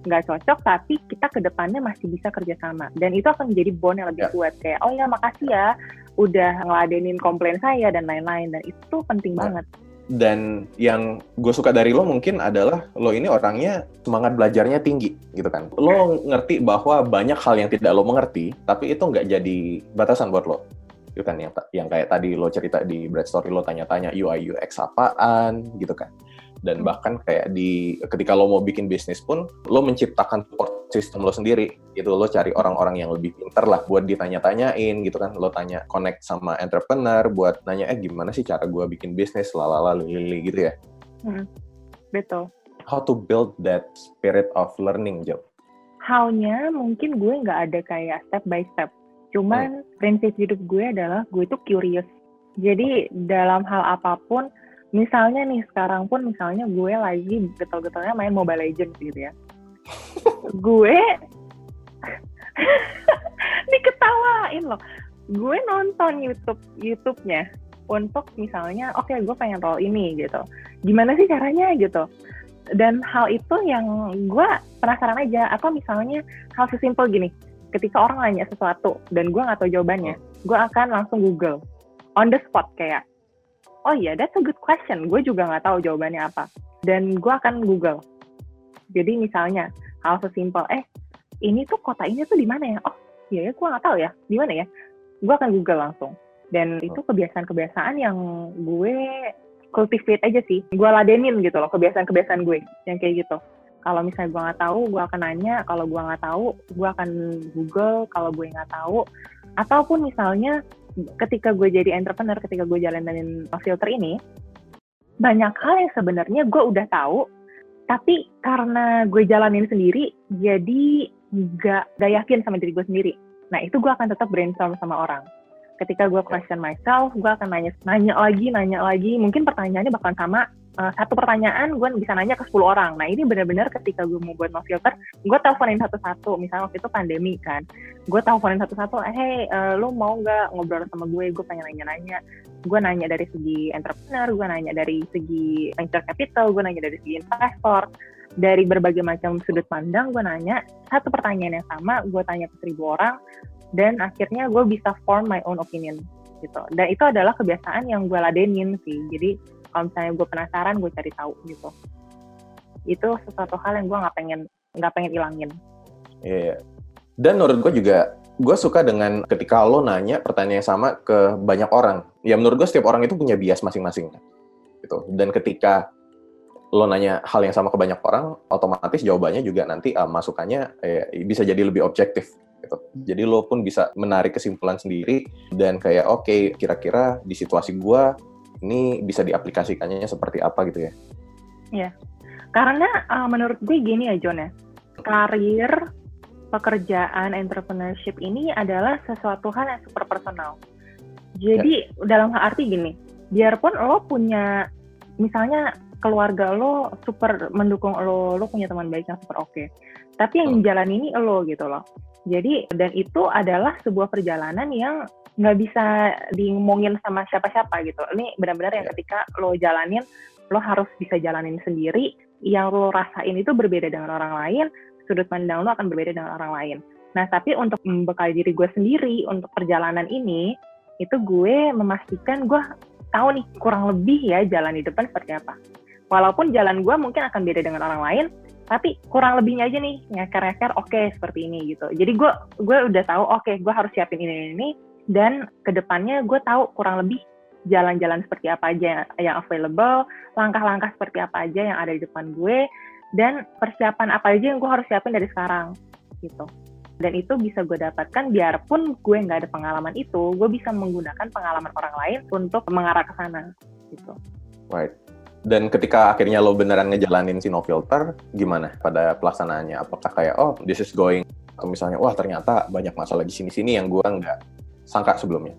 nggak cocok tapi kita ke depannya masih bisa kerjasama dan itu akan menjadi bond yang lebih Ya. kuat kayak oh ya makasih ya udah ngeladenin komplain saya dan lain-lain dan itu penting Ya. banget Dan yang gue suka dari lo mungkin adalah lo ini orangnya semangat belajarnya tinggi gitu kan. Lo ngerti bahwa banyak hal yang tidak lo mengerti, tapi itu nggak jadi batasan buat lo. Itu kan yang yang kayak tadi lo cerita di Bright Story lo tanya-tanya UI UX apaan gitu kan. Dan Hmm. bahkan kayak di ketika lo mau bikin bisnis pun lo menciptakan support system lo sendiri. Gitu lo cari orang-orang yang lebih pinter lah buat ditanya-tanyain gitu kan. Lo tanya connect sama entrepreneur buat nanya eh gimana sih cara gue bikin bisnis? Lalala lili gitu ya. Betul. How to build that spirit of learning Jo how-nya mungkin gue nggak ada kayak step by step. Cuman prinsip hidup gue adalah gue itu curious. Jadi dalam hal apa pun, misalnya nih sekarang pun misalnya gue lagi getol-getolnya main Mobile Legends gitu ya. gue diketawain loh. Gue nonton YouTube YouTube-nya untuk misalnya oke gue pengen role ini gitu. Gimana sih caranya gitu dan hal itu yang gue penasaran aja atau misalnya hal sesimpel gini ketika orang nanya sesuatu dan gue nggak tahu jawabannya gue akan langsung google on the spot kayak oh iya that's a good question. Gue juga nggak tahu jawabannya apa. Dan gue akan google. Jadi misalnya hal sesimpel eh ini tuh kota ini tuh di mana ya? Oh iya ya gue nggak tahu ya. Di mana ya? Gue akan google langsung. Dan itu kebiasaan-kebiasaan yang gue cultivate aja sih. Gue ladenin gitu loh kebiasaan-kebiasaan gue yang kayak gitu. Kalau misalnya gue nggak tahu gue akan nanya. Kalau gue nggak tahu gue akan google. Kalau gue nggak tahu ataupun misalnya ketika gue jadi entrepreneur ketika gue jalanin filter ini banyak hal yang sebenarnya gue udah tahu tapi karena gue jalanin sendiri jadi nggak nggak yakin sama diri gue sendiri nah itu gue akan tetap brainstorm sama orang ketika gue question myself, gue akan nanya, nanya lagi, nanya lagi. Mungkin pertanyaannya bakalan sama. Uh, satu pertanyaan gue bisa nanya ke 10 orang. Nah ini benar-benar ketika gue mau buat no filter, gue teleponin satu-satu. Misalnya waktu itu pandemi kan, gue teleponin satu-satu. Eh, hey, uh, lu mau nggak ngobrol sama gue? Gue pengen nanya-nanya. Gue nanya dari segi entrepreneur, gue nanya dari segi venture capital, gue nanya dari segi investor. Dari berbagai macam sudut pandang, gue nanya satu pertanyaan yang sama, gue tanya ke seribu orang, dan akhirnya gue bisa form my own opinion gitu dan itu adalah kebiasaan yang gue ladenin sih jadi kalau misalnya gue penasaran gue cari tahu gitu itu sesuatu hal yang gue nggak pengen nggak pengen ilangin Iya. Dan menurut gue juga, gue suka dengan ketika lo nanya pertanyaan yang sama ke banyak orang. Ya menurut gue setiap orang itu punya bias masing-masing. Gitu. Dan ketika lo nanya hal yang sama ke banyak orang, otomatis jawabannya juga nanti uh, masukannya eh, bisa jadi lebih objektif. Gitu. Jadi lo pun bisa menarik kesimpulan sendiri dan kayak oke kira-kira di situasi gue ini bisa diaplikasikannya seperti apa gitu ya. karena uh, menurut gue gini ya John ya karir pekerjaan entrepreneurship ini adalah sesuatu hal yang super personal. Jadi dalam hal arti gini, biarpun lo punya misalnya keluarga lo super mendukung lo, lo punya teman baik yang super oke. Tapi yang jalan ini lo gitu loh. Jadi dan itu adalah sebuah perjalanan yang nggak bisa diomongin sama siapa-siapa gitu. Ini benar-benar yang Ya. ketika lo jalanin, lo harus bisa jalanin sendiri. Yang lo rasain itu berbeda dengan orang lain, sudut pandang lo akan berbeda dengan orang lain. Nah, tapi untuk membekali diri gue sendiri untuk perjalanan ini, itu gue memastikan gue tahu nih kurang lebih ya jalan di depan seperti apa. Walaupun jalan gue mungkin akan beda dengan orang lain, tapi kurang lebihnya aja nih ngeker-ngeker oke seperti ini gitu. Jadi gue gue udah tahu oke gue harus siapin ini ini, dan ke depannya gue tahu kurang lebih jalan-jalan seperti apa aja yang available, langkah-langkah seperti apa aja yang ada di depan gue, dan persiapan apa aja yang gue harus siapin dari sekarang gitu dan itu bisa gue dapatkan biarpun gue nggak ada pengalaman itu gue bisa menggunakan pengalaman orang lain untuk mengarah ke sana gitu Right. Dan ketika akhirnya lo beneran ngejalanin si no filter, gimana pada pelaksanaannya? Apakah kayak, oh, this is going, atau misalnya, wah ternyata banyak masalah di sini-sini yang gue nggak sangka sebelumnya.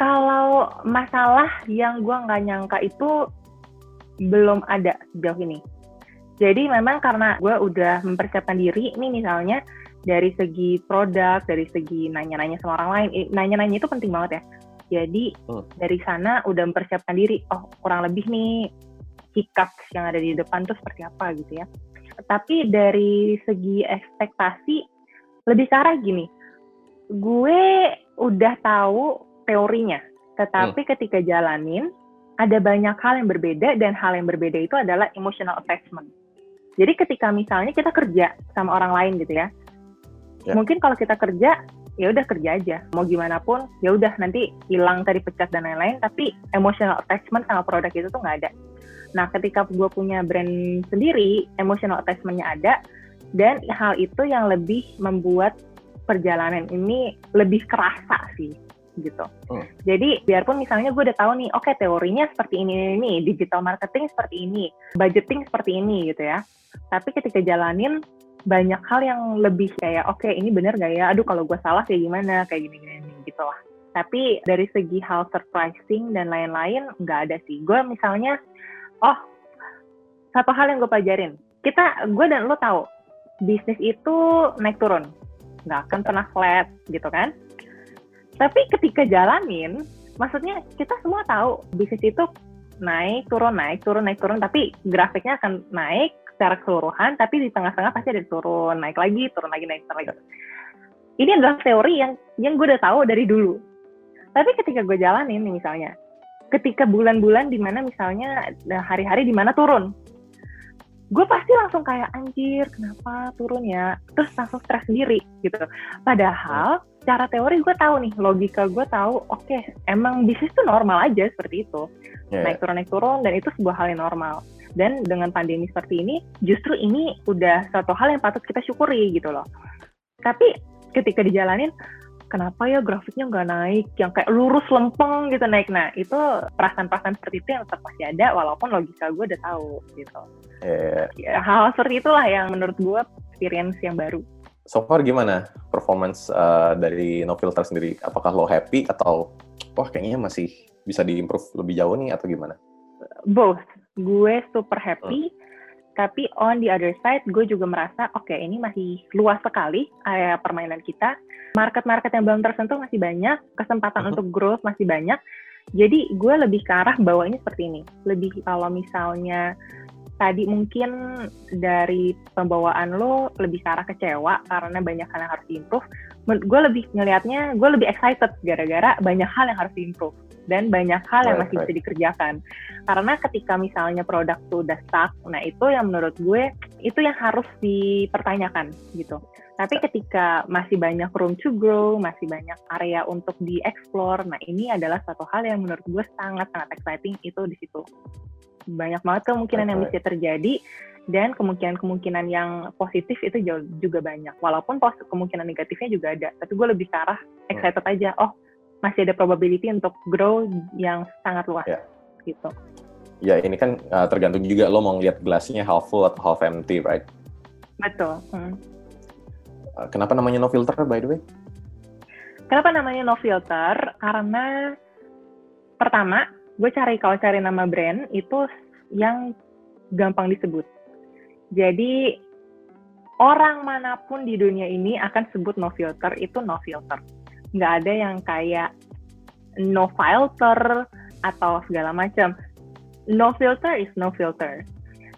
kalau masalah yang gue nggak nyangka itu belum ada sejauh ini jadi memang karena gue udah mempersiapkan diri nih misalnya dari segi produk, dari segi nanya-nanya sama orang lain, Eh, nanya-nanya itu penting banget ya. Jadi Hmm. dari sana udah mempersiapkan diri, oh kurang lebih nih hiccups yang ada di depan tuh seperti apa gitu ya. tapi dari segi ekspektasi lebih ke arah gini. Gue udah tahu teorinya, tetapi hmm. ketika jalanin ada banyak hal yang berbeda dan hal yang berbeda itu adalah emotional attachment. Jadi ketika misalnya kita kerja sama orang lain gitu ya, yeah. mungkin kalau kita kerja ya udah kerja aja mau gimana pun ya udah nanti hilang tadi pecat dan lain-lain tapi emotional attachment sama produk itu tuh nggak ada nah ketika gue punya brand sendiri emotional attachmentnya ada dan hal itu yang lebih membuat perjalanan ini lebih kerasa sih gitu. Hmm. Jadi biarpun misalnya gue udah tahu nih, oke okay, teorinya seperti ini, ini, digital marketing seperti ini, budgeting seperti ini gitu ya. Tapi ketika jalanin banyak hal yang lebih kayak oke okay, ini bener gak ya aduh kalau gue salah kayak gimana kayak gini gini, gitu lah tapi dari segi hal surprising dan lain-lain nggak ada sih gue misalnya oh satu hal yang gue pelajarin kita gue dan lo tahu bisnis itu naik turun nggak akan pernah flat gitu kan tapi ketika jalanin maksudnya kita semua tahu bisnis itu naik turun naik turun naik turun tapi grafiknya akan naik secara keseluruhan, tapi di tengah-tengah pasti ada turun, naik lagi, turun lagi, naik, turun lagi. Ini adalah teori yang yang gue udah tahu dari dulu. Tapi ketika gue jalanin nih misalnya, ketika bulan-bulan di mana misalnya nah, hari-hari di mana turun, gue pasti langsung kayak anjir kenapa turun ya, terus langsung stres sendiri gitu. Padahal cara teori gue tahu nih, logika gue tahu, oke okay, emang bisnis tuh normal aja seperti itu, yeah. naik turun naik turun dan itu sebuah hal yang normal. Dan dengan pandemi seperti ini justru ini udah satu hal yang patut kita syukuri gitu loh. Tapi ketika dijalanin kenapa ya grafiknya nggak naik? Yang kayak lurus lempeng gitu naik. Nah itu perasaan-perasaan seperti itu yang tetap masih ada walaupun logika gue udah tahu gitu. Yeah. ya, hal, seperti itulah yang menurut gue experience yang baru. So far gimana performance uh, dari No Filter sendiri? Apakah lo happy atau wah kayaknya masih bisa diimprove lebih jauh nih atau gimana? Both. Gue super happy. Hmm. tapi on the other side gue juga merasa oke okay, ini masih luas sekali area permainan kita market-market yang belum tersentuh masih banyak kesempatan hmm. untuk growth masih banyak jadi gue lebih ke arah bawahnya seperti ini lebih kalau misalnya tadi mungkin dari pembawaan lo lebih ke arah kecewa karena banyak hal yang harus diimprove. Gue lebih ngelihatnya, gue lebih excited gara-gara banyak hal yang harus diimprove dan banyak hal yang masih bisa dikerjakan. Karena ketika misalnya produk tuh udah stuck, nah itu yang menurut gue itu yang harus dipertanyakan gitu. Tapi ketika masih banyak room to grow, masih banyak area untuk dieksplor, nah ini adalah satu hal yang menurut gue sangat-sangat exciting itu di situ. Banyak banget kemungkinan yang bisa terjadi dan kemungkinan-kemungkinan yang positif itu juga banyak. Walaupun kemungkinan negatifnya juga ada, tapi gue lebih ke arah excited aja. Oh, masih ada probability untuk grow yang sangat luas yeah. gitu. Ya ini kan uh, tergantung juga lo mau ngeliat gelasnya half full atau half empty, right? Betul. Hmm. Uh, kenapa namanya no filter by the way? Kenapa namanya no filter? Karena pertama, gue cari kalau cari nama brand itu yang gampang disebut. Jadi orang mana pun di dunia ini akan sebut no filter itu no filter nggak ada yang kayak no filter atau segala macam. No filter is no filter.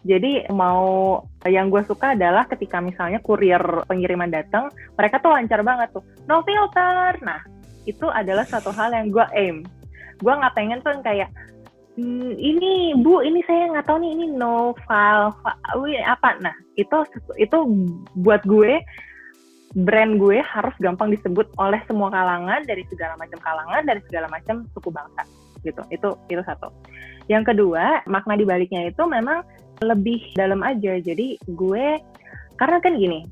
Jadi mau yang gue suka adalah ketika misalnya kurir pengiriman datang, mereka tuh lancar banget tuh, no filter. Nah, itu adalah satu hal yang gue aim. Gue nggak pengen tuh kayak hmm, ini bu, ini saya nggak tahu nih ini no file, file apa. Nah, itu itu buat gue brand gue harus gampang disebut oleh semua kalangan dari segala macam kalangan dari segala macam suku bangsa gitu. Itu itu satu. Yang kedua makna di baliknya itu memang lebih dalam aja. Jadi gue karena kan gini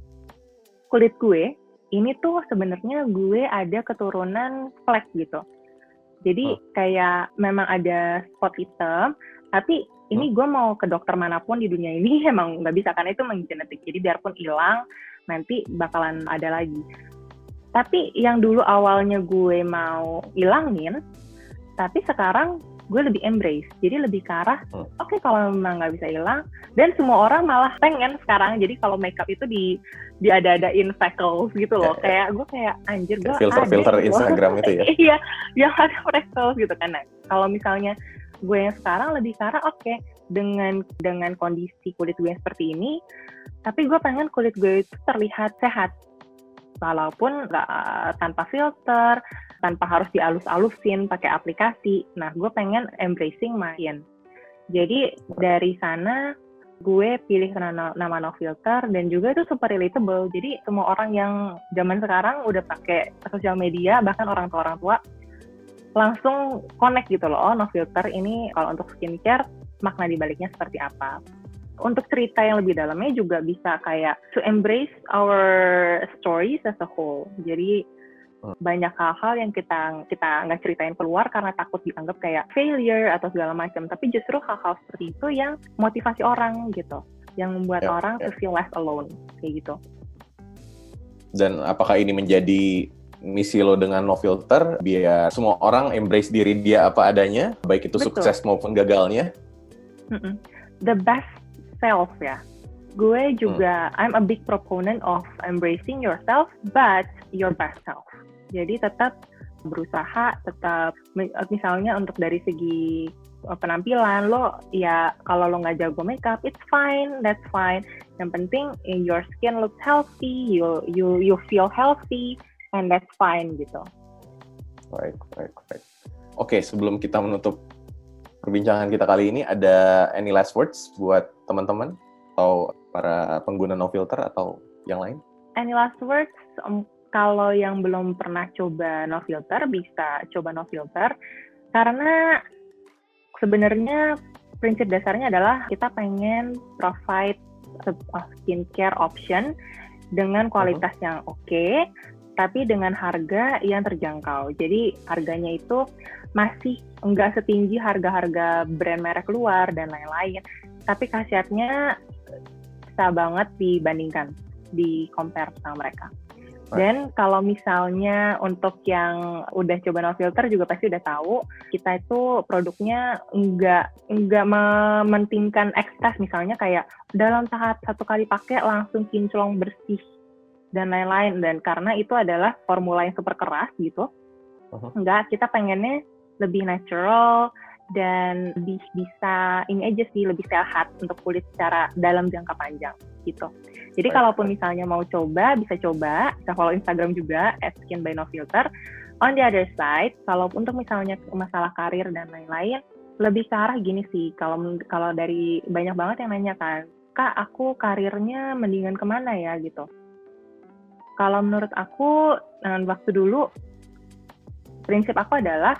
kulit gue ini tuh sebenarnya gue ada keturunan flek gitu. Jadi oh. kayak memang ada spot hitam tapi ini oh. gue mau ke dokter mana pun di dunia ini emang nggak bisa karena itu menggenetik jadi biarpun hilang nanti bakalan ada lagi. Tapi yang dulu awalnya gue mau ilangin, tapi sekarang gue lebih embrace. Jadi lebih ke arah, hmm. oke okay, kalau memang nggak bisa hilang, dan semua orang malah pengen sekarang. Jadi kalau makeup itu di diada-adain freckles gitu loh. Yeah, kayak gue kayak anjir gue filter ada filter gitu. Instagram itu ya. iya, yang ada freckles gitu kan. Nah, kalau misalnya gue yang sekarang lebih ke arah oke okay, dengan dengan kondisi kulit gue seperti ini tapi gue pengen kulit gue itu terlihat sehat. Walaupun nggak tanpa filter tanpa harus dialus-alusin pakai aplikasi. Nah gue pengen embracing my skin. Jadi dari sana gue pilih nama, nama no filter dan juga itu super relatable. Jadi semua orang yang zaman sekarang udah pakai sosial media bahkan orang tua orang tua langsung connect gitu loh. Oh no filter ini kalau untuk skincare makna dibaliknya seperti apa untuk cerita yang lebih dalamnya juga bisa kayak to embrace our stories as a whole. Jadi hmm. banyak hal-hal yang kita kita nggak ceritain keluar karena takut dianggap kayak failure atau segala macam. Tapi justru hal-hal seperti itu yang motivasi orang gitu, yang membuat yeah, orang yeah. to feel less alone kayak gitu. Dan apakah ini menjadi misi lo dengan no filter biar semua orang embrace diri dia apa adanya, baik itu Betul. sukses maupun gagalnya? Mm -mm. The best self ya. Gue juga, hmm. I'm a big proponent of embracing yourself, but your best self. Jadi tetap berusaha, tetap misalnya untuk dari segi eh, penampilan lo ya kalau lo nggak jago makeup it's fine that's fine yang penting eh, your skin looks healthy you you you feel healthy and that's fine gitu baik baik baik oke sebelum kita menutup perbincangan kita kali ini ada any last words buat teman-teman atau para pengguna no filter atau yang lain? Any last words? Um, kalau yang belum pernah coba no filter bisa coba no filter karena sebenarnya prinsip dasarnya adalah kita pengen provide a skincare option dengan kualitas uh -huh. yang oke okay, tapi dengan harga yang terjangkau. Jadi harganya itu masih enggak setinggi harga-harga brand merek luar dan lain-lain. Tapi khasiatnya bisa banget dibandingkan, di compare sama mereka. Dan kalau misalnya untuk yang udah coba no filter juga pasti udah tahu kita itu produknya enggak enggak mementingkan ekstras misalnya kayak dalam tahap satu kali pakai langsung kinclong bersih dan lain-lain dan karena itu adalah formula yang super keras gitu. Uh-huh. Enggak, kita pengennya lebih natural dan lebih bisa ini aja sih lebih sehat untuk kulit secara dalam jangka panjang gitu. Jadi right. kalaupun misalnya mau coba bisa coba, bisa follow Instagram juga @skin by no filter. On the other side, kalau untuk misalnya masalah karir dan lain-lain, lebih ke arah gini sih. Kalau kalau dari banyak banget yang nanya kan, kak aku karirnya mendingan ke mana ya gitu. Kalau menurut aku, waktu dulu prinsip aku adalah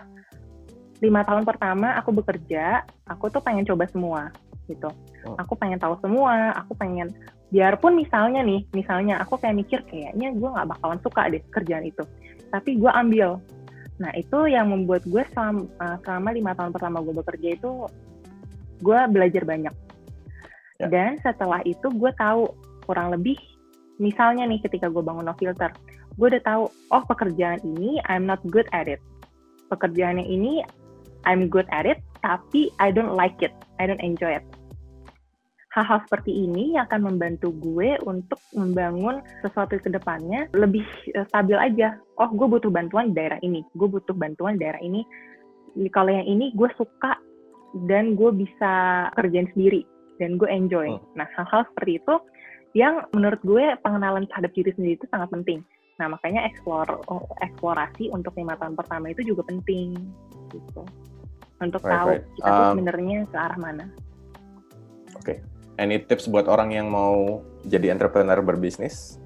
lima tahun pertama aku bekerja, aku tuh pengen coba semua gitu. Oh. Aku pengen tahu semua, aku pengen biarpun misalnya nih, misalnya aku kayak mikir kayaknya gue nggak bakalan suka deh kerjaan itu, tapi gue ambil. Nah itu yang membuat gue selama, eh, selama lima tahun pertama gue bekerja itu gue belajar banyak. Ya. Dan setelah itu gue tahu kurang lebih, misalnya nih ketika gue bangun no filter, gue udah tahu oh pekerjaan ini I'm not good at it. Pekerjaannya ini I'm good at it, tapi I don't like it, I don't enjoy it. Hal-hal seperti ini yang akan membantu gue untuk membangun sesuatu ke depannya lebih eh, stabil aja. Oh, gue butuh bantuan di daerah ini, gue butuh bantuan di daerah ini. Kalau yang ini gue suka dan gue bisa kerjain sendiri dan gue enjoy. Hmm. Nah, hal-hal seperti itu yang menurut gue pengenalan terhadap diri sendiri itu sangat penting. Nah, makanya eksplor, oh, eksplorasi untuk lima tahun pertama itu juga penting. Gitu untuk right, tahu right. kita um, tuh sebenarnya ke arah mana. Oke, okay. any tips buat orang yang mau jadi entrepreneur berbisnis?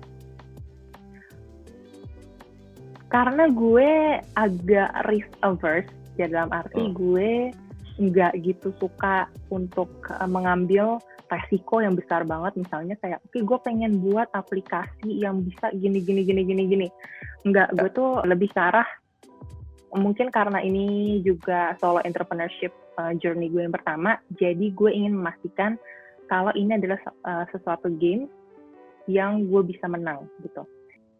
Karena gue agak risk averse, ya dalam arti hmm. gue nggak gitu suka untuk uh, mengambil resiko yang besar banget misalnya kayak oke okay, gue pengen buat aplikasi yang bisa gini gini gini gini gini nggak gue tuh lebih ke arah mungkin karena ini juga solo entrepreneurship uh, journey gue yang pertama, jadi gue ingin memastikan kalau ini adalah uh, sesuatu game yang gue bisa menang gitu.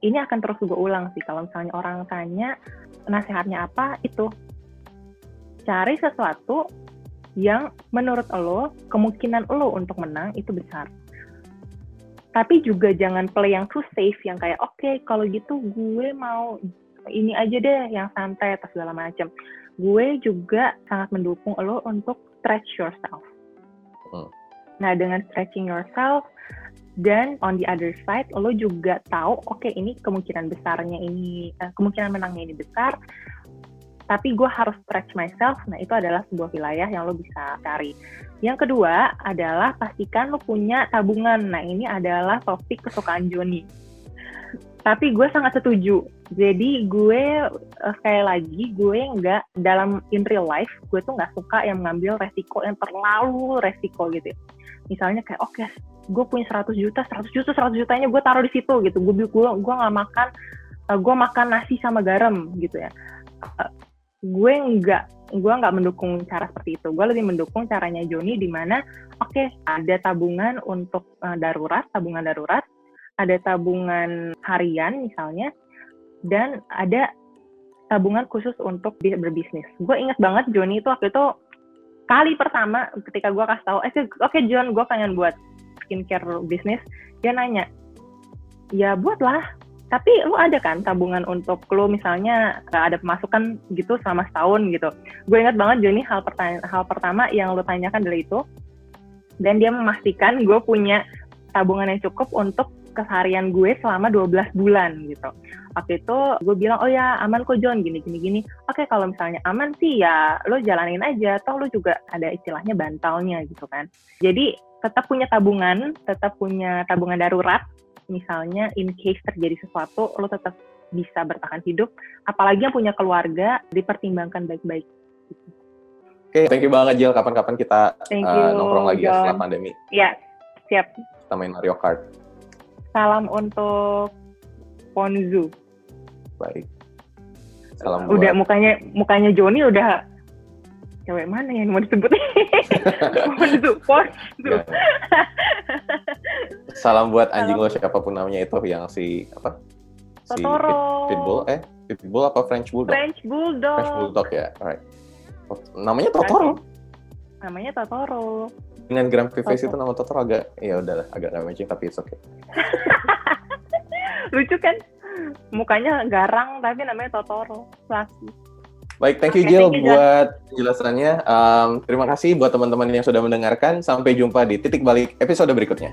Ini akan terus gue ulang sih kalau misalnya orang tanya nasihatnya apa itu cari sesuatu yang menurut lo kemungkinan lo untuk menang itu besar. Tapi juga jangan play yang too safe yang kayak oke okay, kalau gitu gue mau ini aja deh yang santai atau segala macam gue juga sangat mendukung lo untuk stretch yourself. Hmm. nah dengan stretching yourself dan on the other side lo juga tahu oke okay, ini kemungkinan besarnya ini uh, kemungkinan menangnya ini besar tapi gue harus stretch myself. Nah itu adalah sebuah wilayah yang lo bisa cari. Yang kedua adalah pastikan lo punya tabungan. Nah ini adalah topik kesukaan Joni. Tapi gue sangat setuju jadi gue uh, sekali lagi gue nggak dalam in real life gue tuh nggak suka yang mengambil resiko yang terlalu resiko gitu ya. misalnya kayak oke okay, gue punya 100 juta 100 juta 100 jutanya gue taruh di situ gitu. Gue gue gue nggak makan uh, gue makan nasi sama garam gitu ya. Uh, gue nggak gue nggak mendukung cara seperti itu. Gue lebih mendukung caranya Joni di mana oke okay, ada tabungan untuk darurat tabungan darurat ada tabungan harian misalnya dan ada tabungan khusus untuk berbisnis. Gue inget banget Joni itu waktu itu kali pertama ketika gue kasih tahu eh oke okay, John gue pengen buat skincare bisnis. Dia nanya ya buatlah. Tapi lu ada kan tabungan untuk lu misalnya ada pemasukan gitu selama setahun gitu? Gue ingat banget Joni hal hal pertama yang lu tanyakan adalah itu. Dan dia memastikan gue punya tabungan yang cukup untuk keseharian gue selama 12 bulan gitu. Waktu itu gue bilang, oh ya aman kok John, gini, gini, gini. Oke kalau misalnya aman sih ya lo jalanin aja, toh lo juga ada istilahnya bantalnya gitu kan. Jadi tetap punya tabungan, tetap punya tabungan darurat, misalnya in case terjadi sesuatu, lo tetap bisa bertahan hidup. Apalagi yang punya keluarga, dipertimbangkan baik-baik. Oke, okay, thank you banget Jill. Kapan-kapan kita uh, nongkrong lagi ya setelah pandemi. Iya, siap. Kita main Mario Kart. Salam untuk Ponzu. Baik. Salam udah buat... mukanya mukanya Joni udah cewek mana yang mau disebut? Ponzu, Ponzu. Salam buat anjing Salam. lo siapa pun namanya itu yang si apa? Si Totoro. Pit, Pitbull eh Pitbull apa French Bulldog? French Bulldog. French Bulldog ya, alright. Namanya Totoro. Namanya Totoro. Dengan grumpy face itu nama Totoro agak ya udahlah agak gak matching tapi it's okay. Lucu kan? Mukanya garang tapi namanya Totoro. Klasik. Baik, thank you okay, Jill thank you, buat penjelasannya. Um, terima kasih buat teman-teman yang sudah mendengarkan. Sampai jumpa di titik balik episode berikutnya.